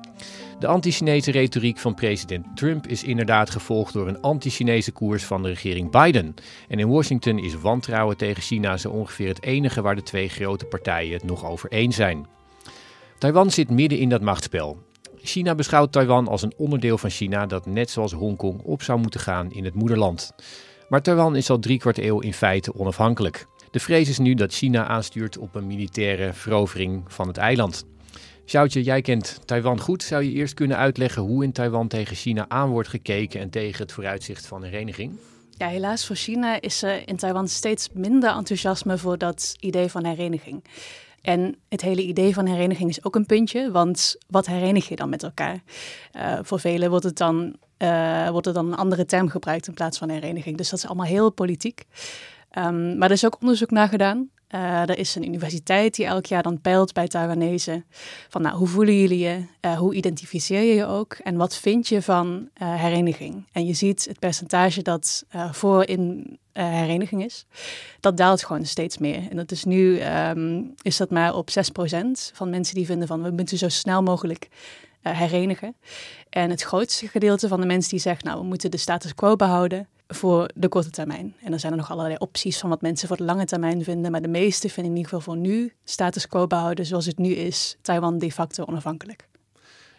De anti-Chinese retoriek van president Trump is inderdaad gevolgd door een anti-Chinese koers van de regering Biden. En in Washington is wantrouwen tegen China zo ongeveer het enige waar de twee grote partijen het nog over eens zijn. Taiwan zit midden in dat machtsspel. China beschouwt Taiwan als een onderdeel van China dat net zoals Hongkong op zou moeten gaan in het moederland. Maar Taiwan is al drie kwart eeuw in feite onafhankelijk. De vrees is nu dat China aanstuurt op een militaire verovering van het eiland. Xiaotje, jij kent Taiwan goed. Zou je eerst kunnen uitleggen hoe in Taiwan tegen China aan wordt gekeken en tegen het vooruitzicht van hereniging? Ja, helaas voor China is er in Taiwan steeds minder enthousiasme voor dat idee van hereniging. En het hele idee van hereniging is ook een puntje, want wat herenig je dan met elkaar? Uh, voor velen wordt, het dan, uh, wordt er dan een andere term gebruikt in plaats van hereniging. Dus dat is allemaal heel politiek. Um, maar er is ook onderzoek naar gedaan. Uh, er is een universiteit die elk jaar dan peilt bij Taiwanese van nou, hoe voelen jullie je, uh, hoe identificeer je je ook en wat vind je van uh, hereniging. En je ziet het percentage dat voor in hereniging is, dat daalt gewoon steeds meer. En dat is nu, um, is dat maar op 6% van mensen die vinden van we moeten zo snel mogelijk herenigen. En het grootste gedeelte van de mensen die zegt nou we moeten de status quo behouden, voor de korte termijn. En dan zijn er nog allerlei opties van wat mensen voor de lange termijn vinden. Maar de meeste vinden in ieder geval voor nu status quo behouden zoals het nu is. Taiwan de facto onafhankelijk.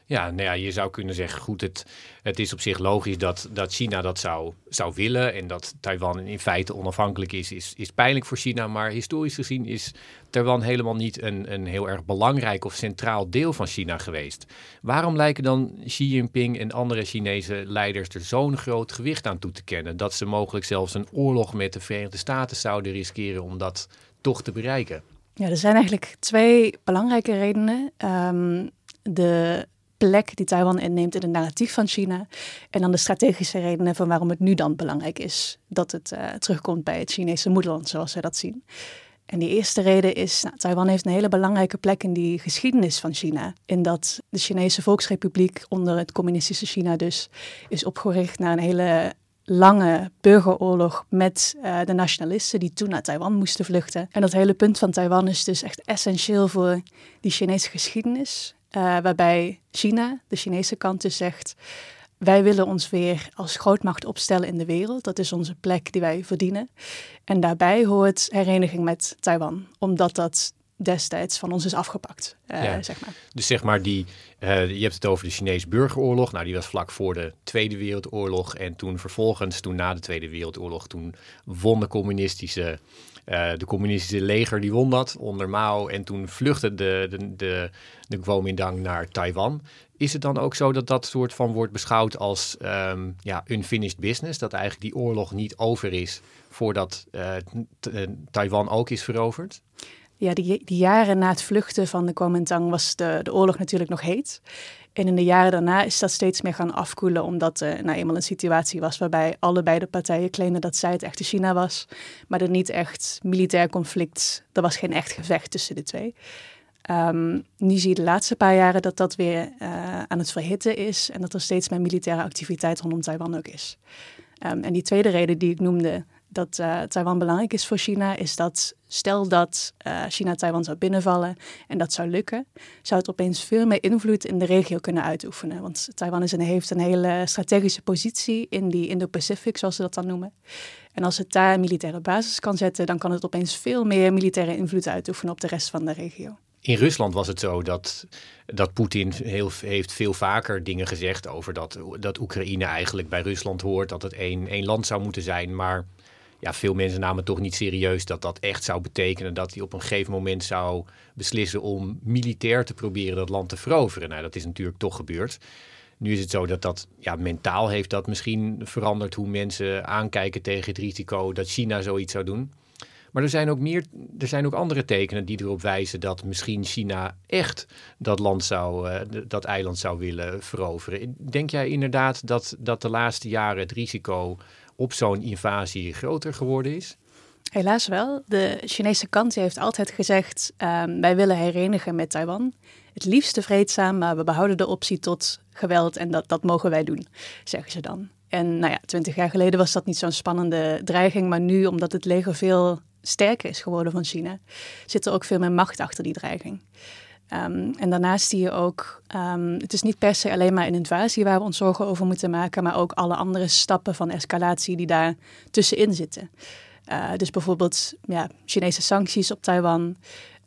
Ja, nou ja, je zou kunnen zeggen, goed, het, het is op zich logisch dat, dat China dat zou, zou willen en dat Taiwan in feite onafhankelijk is, is, is pijnlijk voor China. Maar historisch gezien is Taiwan helemaal niet een, een heel erg belangrijk of centraal deel van China geweest. Waarom lijken dan Xi Jinping en andere Chinese leiders er zo'n groot gewicht aan toe te kennen dat ze mogelijk zelfs een oorlog met de Verenigde Staten zouden riskeren om dat toch te bereiken? Ja, er zijn eigenlijk twee belangrijke redenen. Um, de plek die Taiwan inneemt in het narratief van China. En dan de strategische redenen van waarom het nu dan belangrijk is dat het uh, terugkomt bij het Chinese moederland, zoals zij dat zien. En die eerste reden is, nou, Taiwan heeft een hele belangrijke plek in die geschiedenis van China. In dat de Chinese Volksrepubliek onder het communistische China dus is opgericht na een hele lange burgeroorlog met uh, de nationalisten die toen naar Taiwan moesten vluchten. En dat hele punt van Taiwan is dus echt essentieel voor die Chinese geschiedenis. Uh, waarbij China, de Chinese kant, dus zegt: wij willen ons weer als grootmacht opstellen in de wereld. Dat is onze plek die wij verdienen. En daarbij hoort hereniging met Taiwan, omdat dat destijds van ons is afgepakt. Uh, ja. zeg maar. Dus zeg maar, die, uh, je hebt het over de Chinese burgeroorlog. Nou, die was vlak voor de Tweede Wereldoorlog. En toen vervolgens, toen na de Tweede Wereldoorlog, toen won de communistische uh, de communistische leger die won dat onder Mao en toen vluchtte de, de, de, de Kuomintang naar Taiwan. Is het dan ook zo dat dat soort van wordt beschouwd als um, ja, unfinished business? Dat eigenlijk die oorlog niet over is voordat uh, Taiwan ook is veroverd? Ja, die, die, jaren na het vluchten van de Kuomintang was de, de oorlog natuurlijk nog heet. En in de jaren daarna is dat steeds meer gaan afkoelen, omdat er nou eenmaal een situatie was waarbij allebei de partijen claimden dat zij het echte China was, maar er niet echt militair conflict, er was geen echt gevecht tussen de twee. Um, nu zie je de laatste paar jaren dat dat weer uh, aan het verhitten is en dat er steeds meer militaire activiteit rondom Taiwan ook is. Um, en die tweede reden die ik noemde, dat uh, Taiwan belangrijk is voor China, is dat stel dat uh, China Taiwan zou binnenvallen en dat zou lukken, zou het opeens veel meer invloed in de regio kunnen uitoefenen. Want Taiwan is een, heeft een hele strategische positie in die Indo-Pacific, zoals ze dat dan noemen. En als het daar militaire basis kan zetten, dan kan het opeens veel meer militaire invloed uitoefenen op de rest van de regio. In Rusland was het zo dat, dat Poetin heel, heeft veel vaker dingen gezegd over dat, dat Oekraïne eigenlijk bij Rusland hoort, dat het één, één land zou moeten zijn. Maar ja, veel mensen namen toch niet serieus dat dat echt zou betekenen dat hij op een gegeven moment zou beslissen om militair te proberen dat land te veroveren. Nou, dat is natuurlijk toch gebeurd. Nu is het zo dat dat ja, mentaal heeft dat misschien veranderd hoe mensen aankijken tegen het risico dat China zoiets zou doen. Maar er zijn ook meer, er zijn ook andere tekenen die erop wijzen dat misschien China echt dat land zou, uh, dat eiland zou willen veroveren. Denk jij inderdaad dat, dat de laatste jaren het risico op zo'n invasie groter geworden is? Helaas wel. De Chinese kant heeft altijd gezegd: um, wij willen herenigen met Taiwan. Het liefste vreedzaam, maar we behouden de optie tot geweld en dat, dat mogen wij doen, zeggen ze dan. En nou ja, twintig jaar geleden was dat niet zo'n spannende dreiging, maar nu, omdat het leger veel sterker is geworden van China, zit er ook veel meer macht achter die dreiging. Um, en daarnaast zie je ook, um, het is niet per se alleen maar een invasie waar we ons zorgen over moeten maken, maar ook alle andere stappen van escalatie die daar tussenin zitten. Uh, dus bijvoorbeeld ja, Chinese sancties op Taiwan,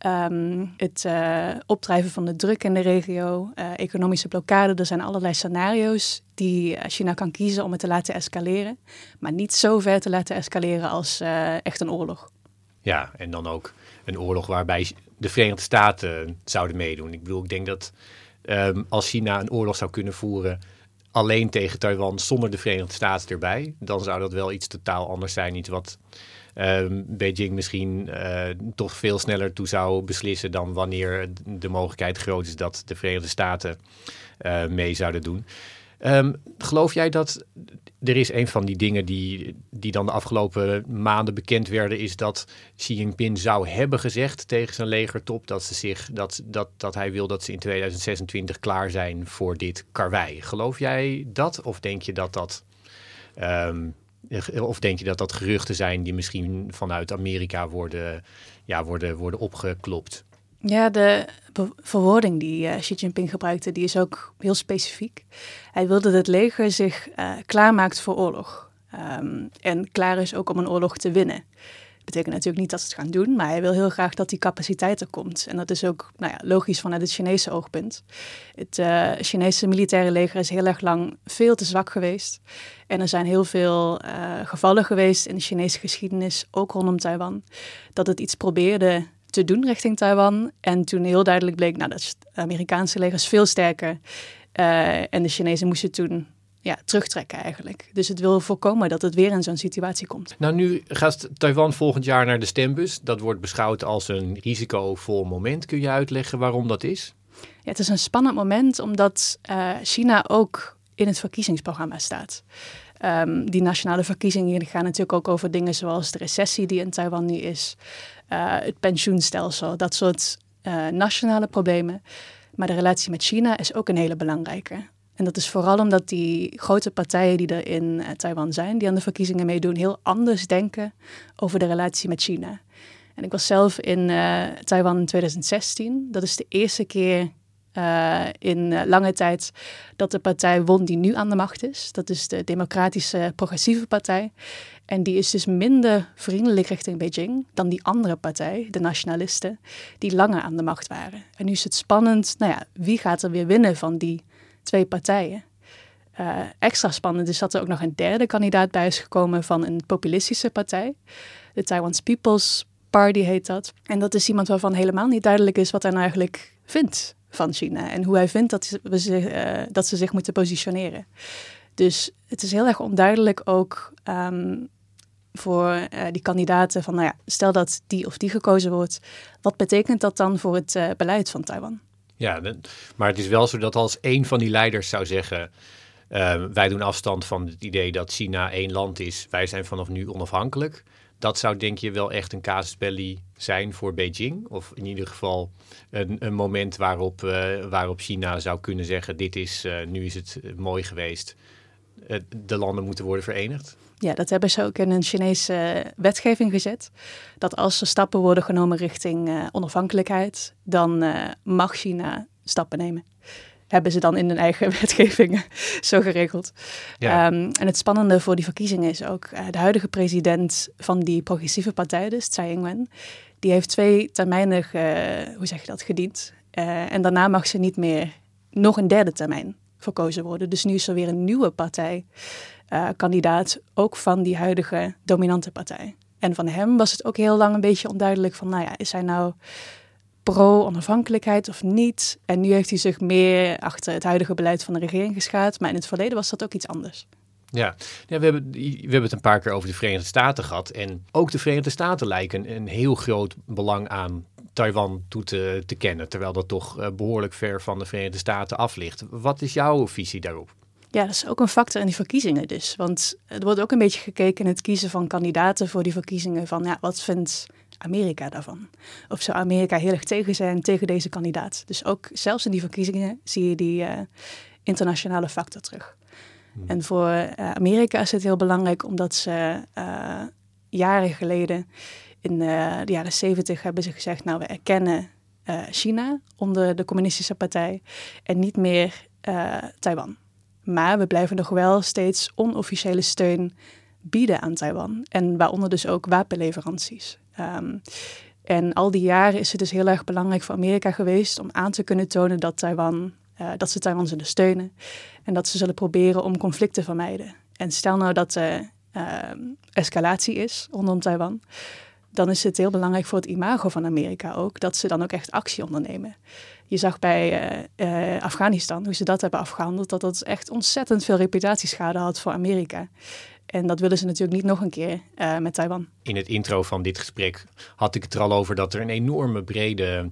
um, het uh, opdrijven van de druk in de regio, uh, economische blokkade. Er zijn allerlei scenario's die China kan kiezen om het te laten escaleren, maar niet zo ver te laten escaleren als echt een oorlog. Ja, en dan ook een oorlog waarbij de Verenigde Staten zouden meedoen. Ik bedoel, ik denk dat um, als China een oorlog zou kunnen voeren alleen tegen Taiwan zonder de Verenigde Staten erbij, dan zou dat wel iets totaal anders zijn. Iets wat ehm, Beijing misschien toch veel sneller toe zou beslissen dan wanneer de mogelijkheid groot is dat de Verenigde Staten mee zouden doen. Um, geloof jij dat er is een van die dingen die, die dan de afgelopen maanden bekend werden, is dat Xi Jinping zou hebben gezegd tegen zijn legertop dat, ze zich, dat, dat, dat hij wil dat ze in 2026 klaar zijn voor dit karwei. Geloof jij dat? Of denk je dat dat. Um, of denk je dat dat geruchten zijn die misschien vanuit Amerika worden, ja, worden, worden opgeklopt? Ja, de verwoording die uh, Xi Jinping gebruikte, die is ook heel specifiek. Hij wilde dat het leger zich uh, klaarmaakt voor oorlog. Um, en klaar is ook om een oorlog te winnen. Dat betekent natuurlijk niet dat ze het gaan doen, maar hij wil heel graag dat die capaciteit er komt. En dat is ook nou ja, logisch vanuit het Chinese oogpunt. Het uh, Chinese militaire leger is heel erg lang veel te zwak geweest. En er zijn heel veel gevallen geweest in de Chinese geschiedenis, ook rondom Taiwan, dat het iets probeerde te doen richting Taiwan. En toen heel duidelijk bleek, nou, dat Amerikaanse leger is veel sterker. Uh, en de Chinezen moesten toen ja, terugtrekken eigenlijk. Dus het wil voorkomen dat het weer in zo'n situatie komt. Nou, nu gaat Taiwan volgend jaar naar de stembus. Dat wordt beschouwd als een risicovol moment. Kun je uitleggen waarom dat is? Ja, het is een spannend moment omdat uh, China ook in het verkiezingsprogramma staat. Um, die nationale verkiezingen gaan natuurlijk ook over dingen zoals de recessie die in Taiwan nu is. Eh, het pensioenstelsel, dat soort uh, nationale problemen. Maar de relatie met China is ook een hele belangrijke. En dat is vooral omdat die grote partijen die er in uh, Taiwan zijn, die aan de verkiezingen meedoen, heel anders denken over de relatie met China. En ik was zelf in Taiwan in 2016. Dat is de eerste keer in lange tijd dat de partij won die nu aan de macht is. Dat is de Democratische Progressieve Partij. En die is dus minder vriendelijk richting Beijing dan die andere partij, de nationalisten, die langer aan de macht waren. En nu is het spannend, nou ja, wie gaat er weer winnen van die twee partijen? Uh, extra spannend is dat er ook nog een derde kandidaat bij is gekomen van een populistische partij. De Taiwan's People's Party heet dat. En dat is iemand waarvan helemaal niet duidelijk is wat hij nou eigenlijk vindt van China. En hoe hij vindt dat, we uh, dat ze zich moeten positioneren. Dus het is heel erg onduidelijk ook um, voor uh, die kandidaten van, nou ja, stel dat die of die gekozen wordt, wat betekent dat dan voor het uh, beleid van Taiwan? Ja, maar het is wel zo dat als een van die leiders zou zeggen, uh, wij doen afstand van het idee dat China één land is, wij zijn vanaf nu onafhankelijk. Dat zou denk je wel echt een casus belli zijn voor Beijing? Of in ieder geval een, een moment waarop, waarop China zou kunnen zeggen, dit is, nu is het mooi geweest, de landen moeten worden verenigd? Ja, dat hebben ze ook in een Chinese wetgeving gezet. Dat als er stappen worden genomen richting uh, onafhankelijkheid, dan uh, mag China stappen nemen. Hebben ze dan in hun eigen (laughs) wetgeving zo geregeld. Ja. Um, en het spannende voor die verkiezingen is ook uh, de huidige president van die progressieve partij, dus Tsai Ing-wen, die heeft twee termijnen, hoe zeg je dat, gediend. en daarna mag ze niet meer nog een derde termijn verkozen worden. Dus nu is er weer een nieuwe partij uh, kandidaat, ook van die huidige dominante partij. En van hem was het ook heel lang een beetje onduidelijk van, nou ja, is hij nou pro-onafhankelijkheid of niet? En nu heeft hij zich meer achter het huidige beleid van de regering geschaard, maar in het verleden was dat ook iets anders. Ja, ja we, hebben, we hebben het een paar keer over de Verenigde Staten gehad. En ook de Verenigde Staten lijken een heel groot belang aan Taiwan toe te, te kennen, terwijl dat toch uh, behoorlijk ver van de Verenigde Staten af ligt. Wat is jouw visie daarop? Ja, dat is ook een factor in die verkiezingen dus. Want er wordt ook een beetje gekeken in het kiezen van kandidaten voor die verkiezingen van ja, wat vindt Amerika daarvan? Of zou Amerika heel erg tegen zijn tegen deze kandidaat? Dus ook zelfs in die verkiezingen zie je die uh, internationale factor terug. Hmm. En voor uh, Amerika is het heel belangrijk omdat ze uh, jaren geleden in de jaren zeventig hebben ze gezegd, nou we erkennen China onder de communistische partij en niet meer Taiwan. Maar we blijven nog wel steeds onofficiële steun bieden aan Taiwan. En waaronder dus ook wapenleveranties. Um, en al die jaren is het dus heel erg belangrijk voor Amerika geweest om aan te kunnen tonen dat, Taiwan, dat ze Taiwan zullen steunen. En dat ze zullen proberen om conflicten te vermijden. En stel nou dat er uh, escalatie is rondom Taiwan dan is het heel belangrijk voor het imago van Amerika ook dat ze dan ook echt actie ondernemen. Je zag bij uh, uh, Afghanistan, hoe ze dat hebben afgehandeld, dat dat echt ontzettend veel reputatieschade had voor Amerika. En dat willen ze natuurlijk niet nog een keer uh, met Taiwan. In het intro van dit gesprek had ik het er al over dat er een enorme brede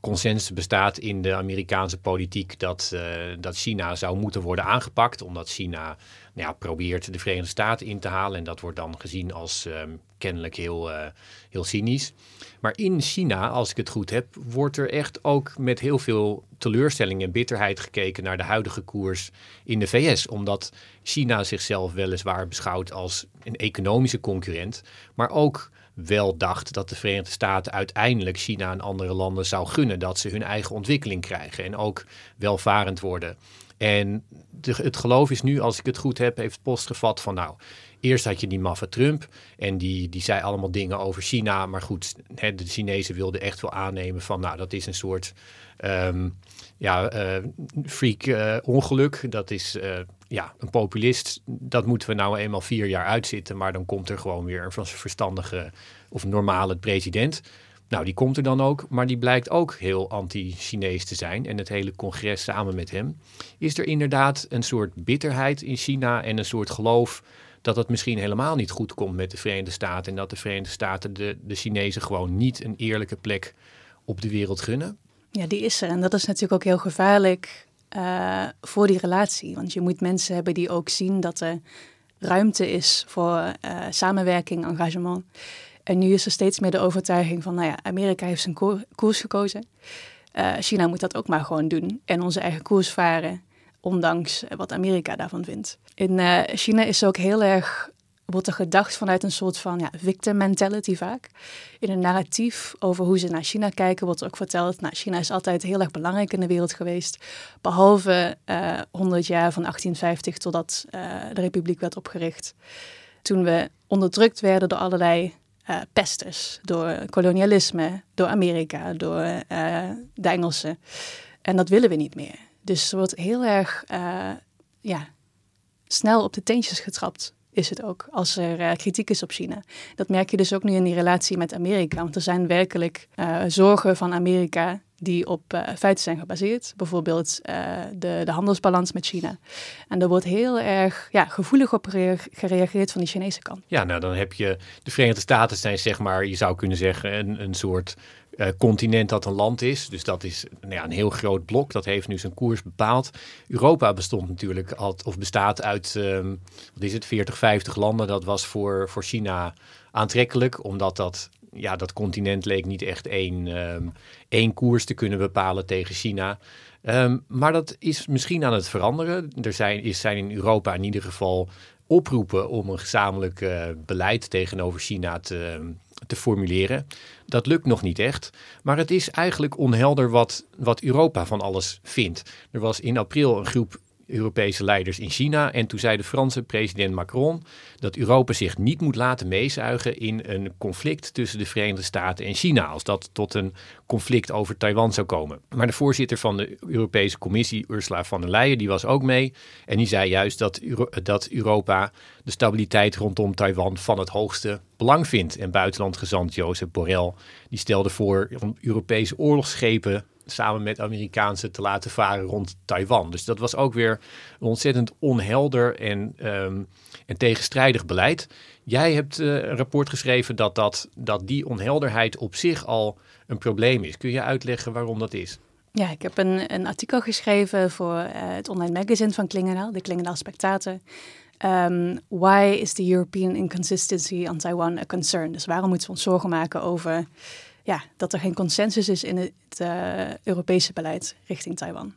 consensus bestaat in de Amerikaanse politiek dat, uh, dat China zou moeten worden aangepakt. Omdat China nou ja, probeert de Verenigde Staten in te halen. En dat wordt dan gezien als um, kennelijk heel, uh, heel cynisch. Maar in China, als ik het goed heb, wordt er echt ook met heel veel teleurstelling en bitterheid gekeken naar de huidige koers in de VS. Omdat China zichzelf weliswaar beschouwt als een economische concurrent, maar ook wel dacht dat de Verenigde Staten uiteindelijk China en andere landen zou gunnen dat ze hun eigen ontwikkeling krijgen en ook welvarend worden. En het geloof is nu, als ik het goed heb, heeft post gevat van nou, eerst had je die maffe Trump en die, die zei allemaal dingen over China. Maar goed, hè, de Chinezen wilden echt wel aannemen van nou, dat is een soort um, ja, uh, freak uh, ongeluk. Dat is uh, ja, een populist. Dat moeten we nou eenmaal vier jaar uitzitten, maar dan komt er gewoon weer een verstandige of normale president. Nou, die komt er dan ook, maar die blijkt ook heel anti-Chinees te zijn. En het hele congres samen met hem. Is er inderdaad een soort bitterheid in China en een soort geloof dat het misschien helemaal niet goed komt met de Verenigde Staten. En dat de Verenigde Staten de, de Chinezen gewoon niet een eerlijke plek op de wereld gunnen? Ja, die is er. En dat is natuurlijk ook heel gevaarlijk uh, voor die relatie. Want je moet mensen hebben die ook zien dat er ruimte is voor uh, samenwerking, engagement. En nu is er steeds meer de overtuiging van, nou ja, Amerika heeft zijn ko koers gekozen. Uh, China moet dat ook maar gewoon doen en onze eigen koers varen, ondanks wat Amerika daarvan vindt. In China is ook heel erg, wordt er gedacht vanuit een soort van ja, victim mentality vaak. In een narratief over hoe ze naar China kijken wordt ook verteld, nou, China is altijd heel erg belangrijk in de wereld geweest. Behalve uh, 100 jaar van 1850 totdat de republiek werd opgericht. Toen we onderdrukt werden door allerlei uh, pesters, door kolonialisme, door Amerika, door de Engelsen. En dat willen we niet meer. Dus er wordt heel erg ja, snel op de teentjes getrapt, is het ook, als er kritiek is op China. Dat merk je dus ook nu in die relatie met Amerika. Want er zijn werkelijk zorgen van Amerika die op uh, feiten zijn gebaseerd. Bijvoorbeeld de, de handelsbalans met China. En daar wordt heel erg ja, gevoelig op gereageerd van de Chinese kant. Ja, nou dan heb je de Verenigde Staten zijn zeg maar, je zou kunnen zeggen, een soort uh, continent dat een land is. Dus dat is nou ja, een heel groot blok. Dat heeft nu zijn koers bepaald. Europa bestond natuurlijk al, of bestaat uit, um, wat is het, 40, 50 landen. Dat was voor, voor China aantrekkelijk, omdat dat ja, dat continent leek niet echt één, um, één koers te kunnen bepalen tegen China. Um, maar dat is misschien aan het veranderen. Er zijn, is, zijn in Europa in ieder geval oproepen om een gezamenlijk uh, beleid tegenover China te, te formuleren. Dat lukt nog niet echt. Maar het is eigenlijk onhelder wat, wat Europa van alles vindt. Er was in april een groep Europese leiders in China. En toen zei de Franse president Macron dat Europa zich niet moet laten meezuigen in een conflict tussen de Verenigde Staten en China. Als dat tot een conflict over Taiwan zou komen. Maar de voorzitter van de Europese Commissie, Ursula von der Leyen, die was ook mee. En die zei juist dat, dat Europa de stabiliteit rondom Taiwan van het hoogste belang vindt. En buitenlandgezant Jozef Borrell, die stelde voor om Europese oorlogsschepen samen met Amerikaanse te laten varen rond Taiwan. Dus dat was ook weer een ontzettend onhelder en, um, en tegenstrijdig beleid. Jij hebt uh, een rapport geschreven dat, dat, dat die onhelderheid op zich al een probleem is. Kun je uitleggen waarom dat is? Ja, ik heb een, een artikel geschreven voor uh, het online magazine van Klingendaal, de Klingendaal Spectator. Um, why is the European inconsistency on Taiwan a concern? Dus waarom moeten we ons zorgen maken over ja, dat er geen consensus is in het uh, Europese beleid richting Taiwan.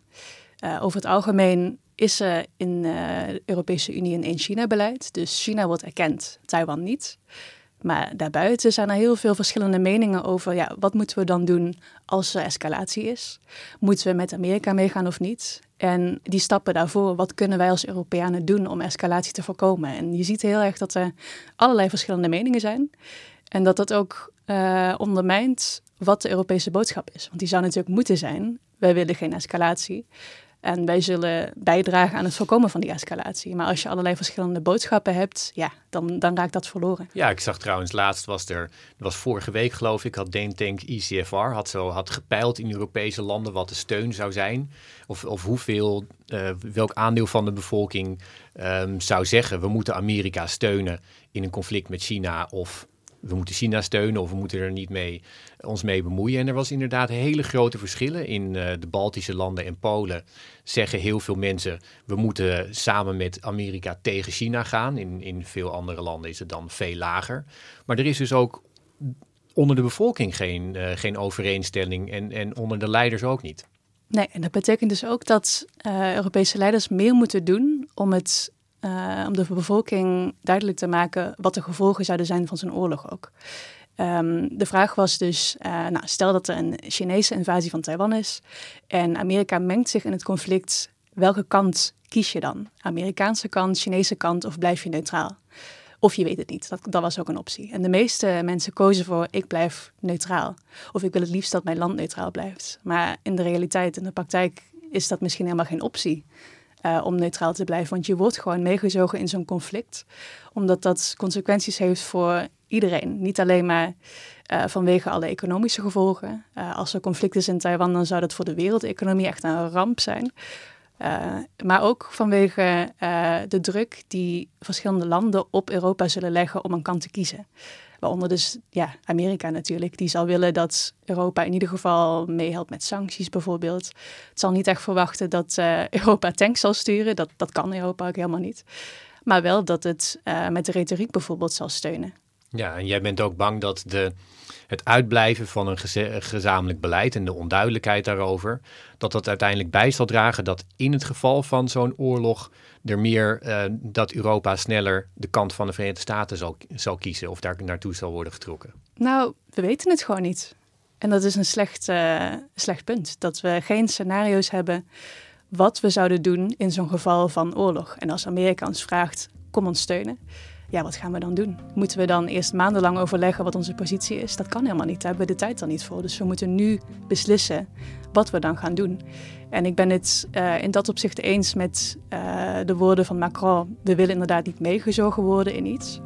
Uh, over het algemeen is er in uh, de Europese Unie een één-China-beleid. Dus China wordt erkend, Taiwan niet. Maar daarbuiten zijn er heel veel verschillende meningen over ja, wat moeten we dan doen als er escalatie is. Moeten we met Amerika meegaan of niet? En die stappen daarvoor, wat kunnen wij als Europeanen doen om escalatie te voorkomen? En je ziet heel erg dat er allerlei verschillende meningen zijn. En dat dat ook uh, ondermijnt wat de Europese boodschap is. Want die zou natuurlijk moeten zijn: wij willen geen escalatie. En wij zullen bijdragen aan het voorkomen van die escalatie. Maar als je allerlei verschillende boodschappen hebt, ja, dan, dan raakt dat verloren. Ja, ik zag trouwens laatst was er, was vorige week geloof ik, had Denk ICFR had zo had gepeild in Europese landen wat de steun zou zijn. Of, of hoeveel, uh, welk aandeel van de bevolking um, zou zeggen, we moeten Amerika steunen in een conflict met China of we moeten China steunen of we moeten er niet mee, ons mee bemoeien. En er was inderdaad hele grote verschillen. In uh, de Baltische landen en Polen zeggen heel veel mensen... we moeten samen met Amerika tegen China gaan. In, in veel andere landen is het dan veel lager. Maar er is dus ook onder de bevolking geen, uh, geen overeenstelling en, en onder de leiders ook niet. Nee, en dat betekent dus ook dat uh, Europese leiders meer moeten doen om het uh, om de bevolking duidelijk te maken wat de gevolgen zouden zijn van zo'n oorlog ook. Um, de vraag was dus, uh, nou, stel dat er een Chinese invasie van Taiwan is en Amerika mengt zich in het conflict, welke kant kies je dan? Amerikaanse kant, Chinese kant of blijf je neutraal? Of je weet het niet, dat, dat was ook een optie. En de meeste mensen kozen voor ik blijf neutraal. Of ik wil het liefst dat mijn land neutraal blijft. Maar in de realiteit, in de praktijk, is dat misschien helemaal geen optie. Uh, om neutraal te blijven. Want je wordt gewoon meegezogen in zo'n conflict. Omdat dat consequenties heeft voor iedereen. Niet alleen maar uh, vanwege alle economische gevolgen. Uh, als er conflict is in Taiwan, dan zou dat voor de wereldeconomie echt een ramp zijn. maar ook vanwege de druk die verschillende landen op Europa zullen leggen om een kant te kiezen. Waaronder dus ja, Amerika natuurlijk. Die zal willen dat Europa in ieder geval meehelpt met sancties bijvoorbeeld. Het zal niet echt verwachten dat uh, Europa tanks zal sturen. Dat, dat kan Europa ook helemaal niet. Maar wel dat het uh, met de retoriek bijvoorbeeld zal steunen. Ja, en jij bent ook bang dat de, het uitblijven van een gezamenlijk beleid en de onduidelijkheid daarover, dat dat uiteindelijk bij zal dragen dat in het geval van zo'n oorlog er meer uh, dat Europa sneller de kant van de Verenigde Staten zal, zal kiezen of daar naartoe zal worden getrokken? Nou, we weten het gewoon niet. En dat is een slecht, uh, slecht punt. Dat we geen scenario's hebben wat we zouden doen in zo'n geval van oorlog. En als Amerika ons vraagt, kom ons steunen. Ja, wat gaan we dan doen? Moeten we dan eerst maandenlang overleggen wat onze positie is? Dat kan helemaal niet. Daar hebben we de tijd dan niet voor. Dus we moeten nu beslissen wat we dan gaan doen. En ik ben het uh, in dat opzicht eens met uh, de woorden van Macron. We willen inderdaad niet meegezogen worden in iets.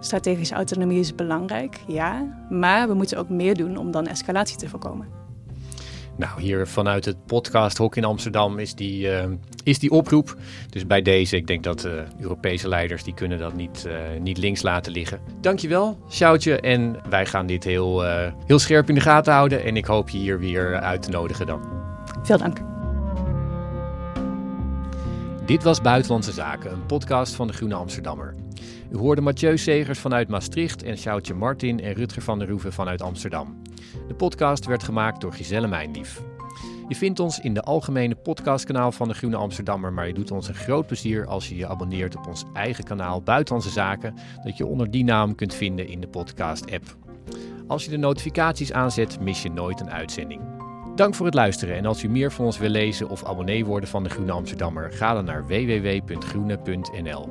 Strategische autonomie is belangrijk, ja. Maar we moeten ook meer doen om dan escalatie te voorkomen. Nou, hier vanuit het podcast Hok in Amsterdam is die, uh, is die oproep. Dus bij deze, ik denk dat uh, Europese leiders die kunnen dat niet, uh, niet links laten liggen. Dankjewel, Sjoutje. En wij gaan dit heel, heel scherp in de gaten houden. En ik hoop je hier weer uit te nodigen dan. Veel dank. Dit was Buitenlandse Zaken, een podcast van de Groene Amsterdammer. U hoorde Mathieu Segers vanuit Maastricht en Sjoutje Martin en Rutger van der Roeven vanuit Amsterdam. De podcast werd gemaakt door Giselle Mijnlief. Je vindt ons in de algemene podcastkanaal van de Groene Amsterdammer, maar je doet ons een groot plezier als je je abonneert op ons eigen kanaal Buitenlandse Zaken, dat je onder die naam kunt vinden in de podcast-app. Als je de notificaties aanzet, mis je nooit een uitzending. Dank voor het luisteren en als u meer van ons wil lezen of abonnee worden van de Groene Amsterdammer, ga dan naar www.groene.nl.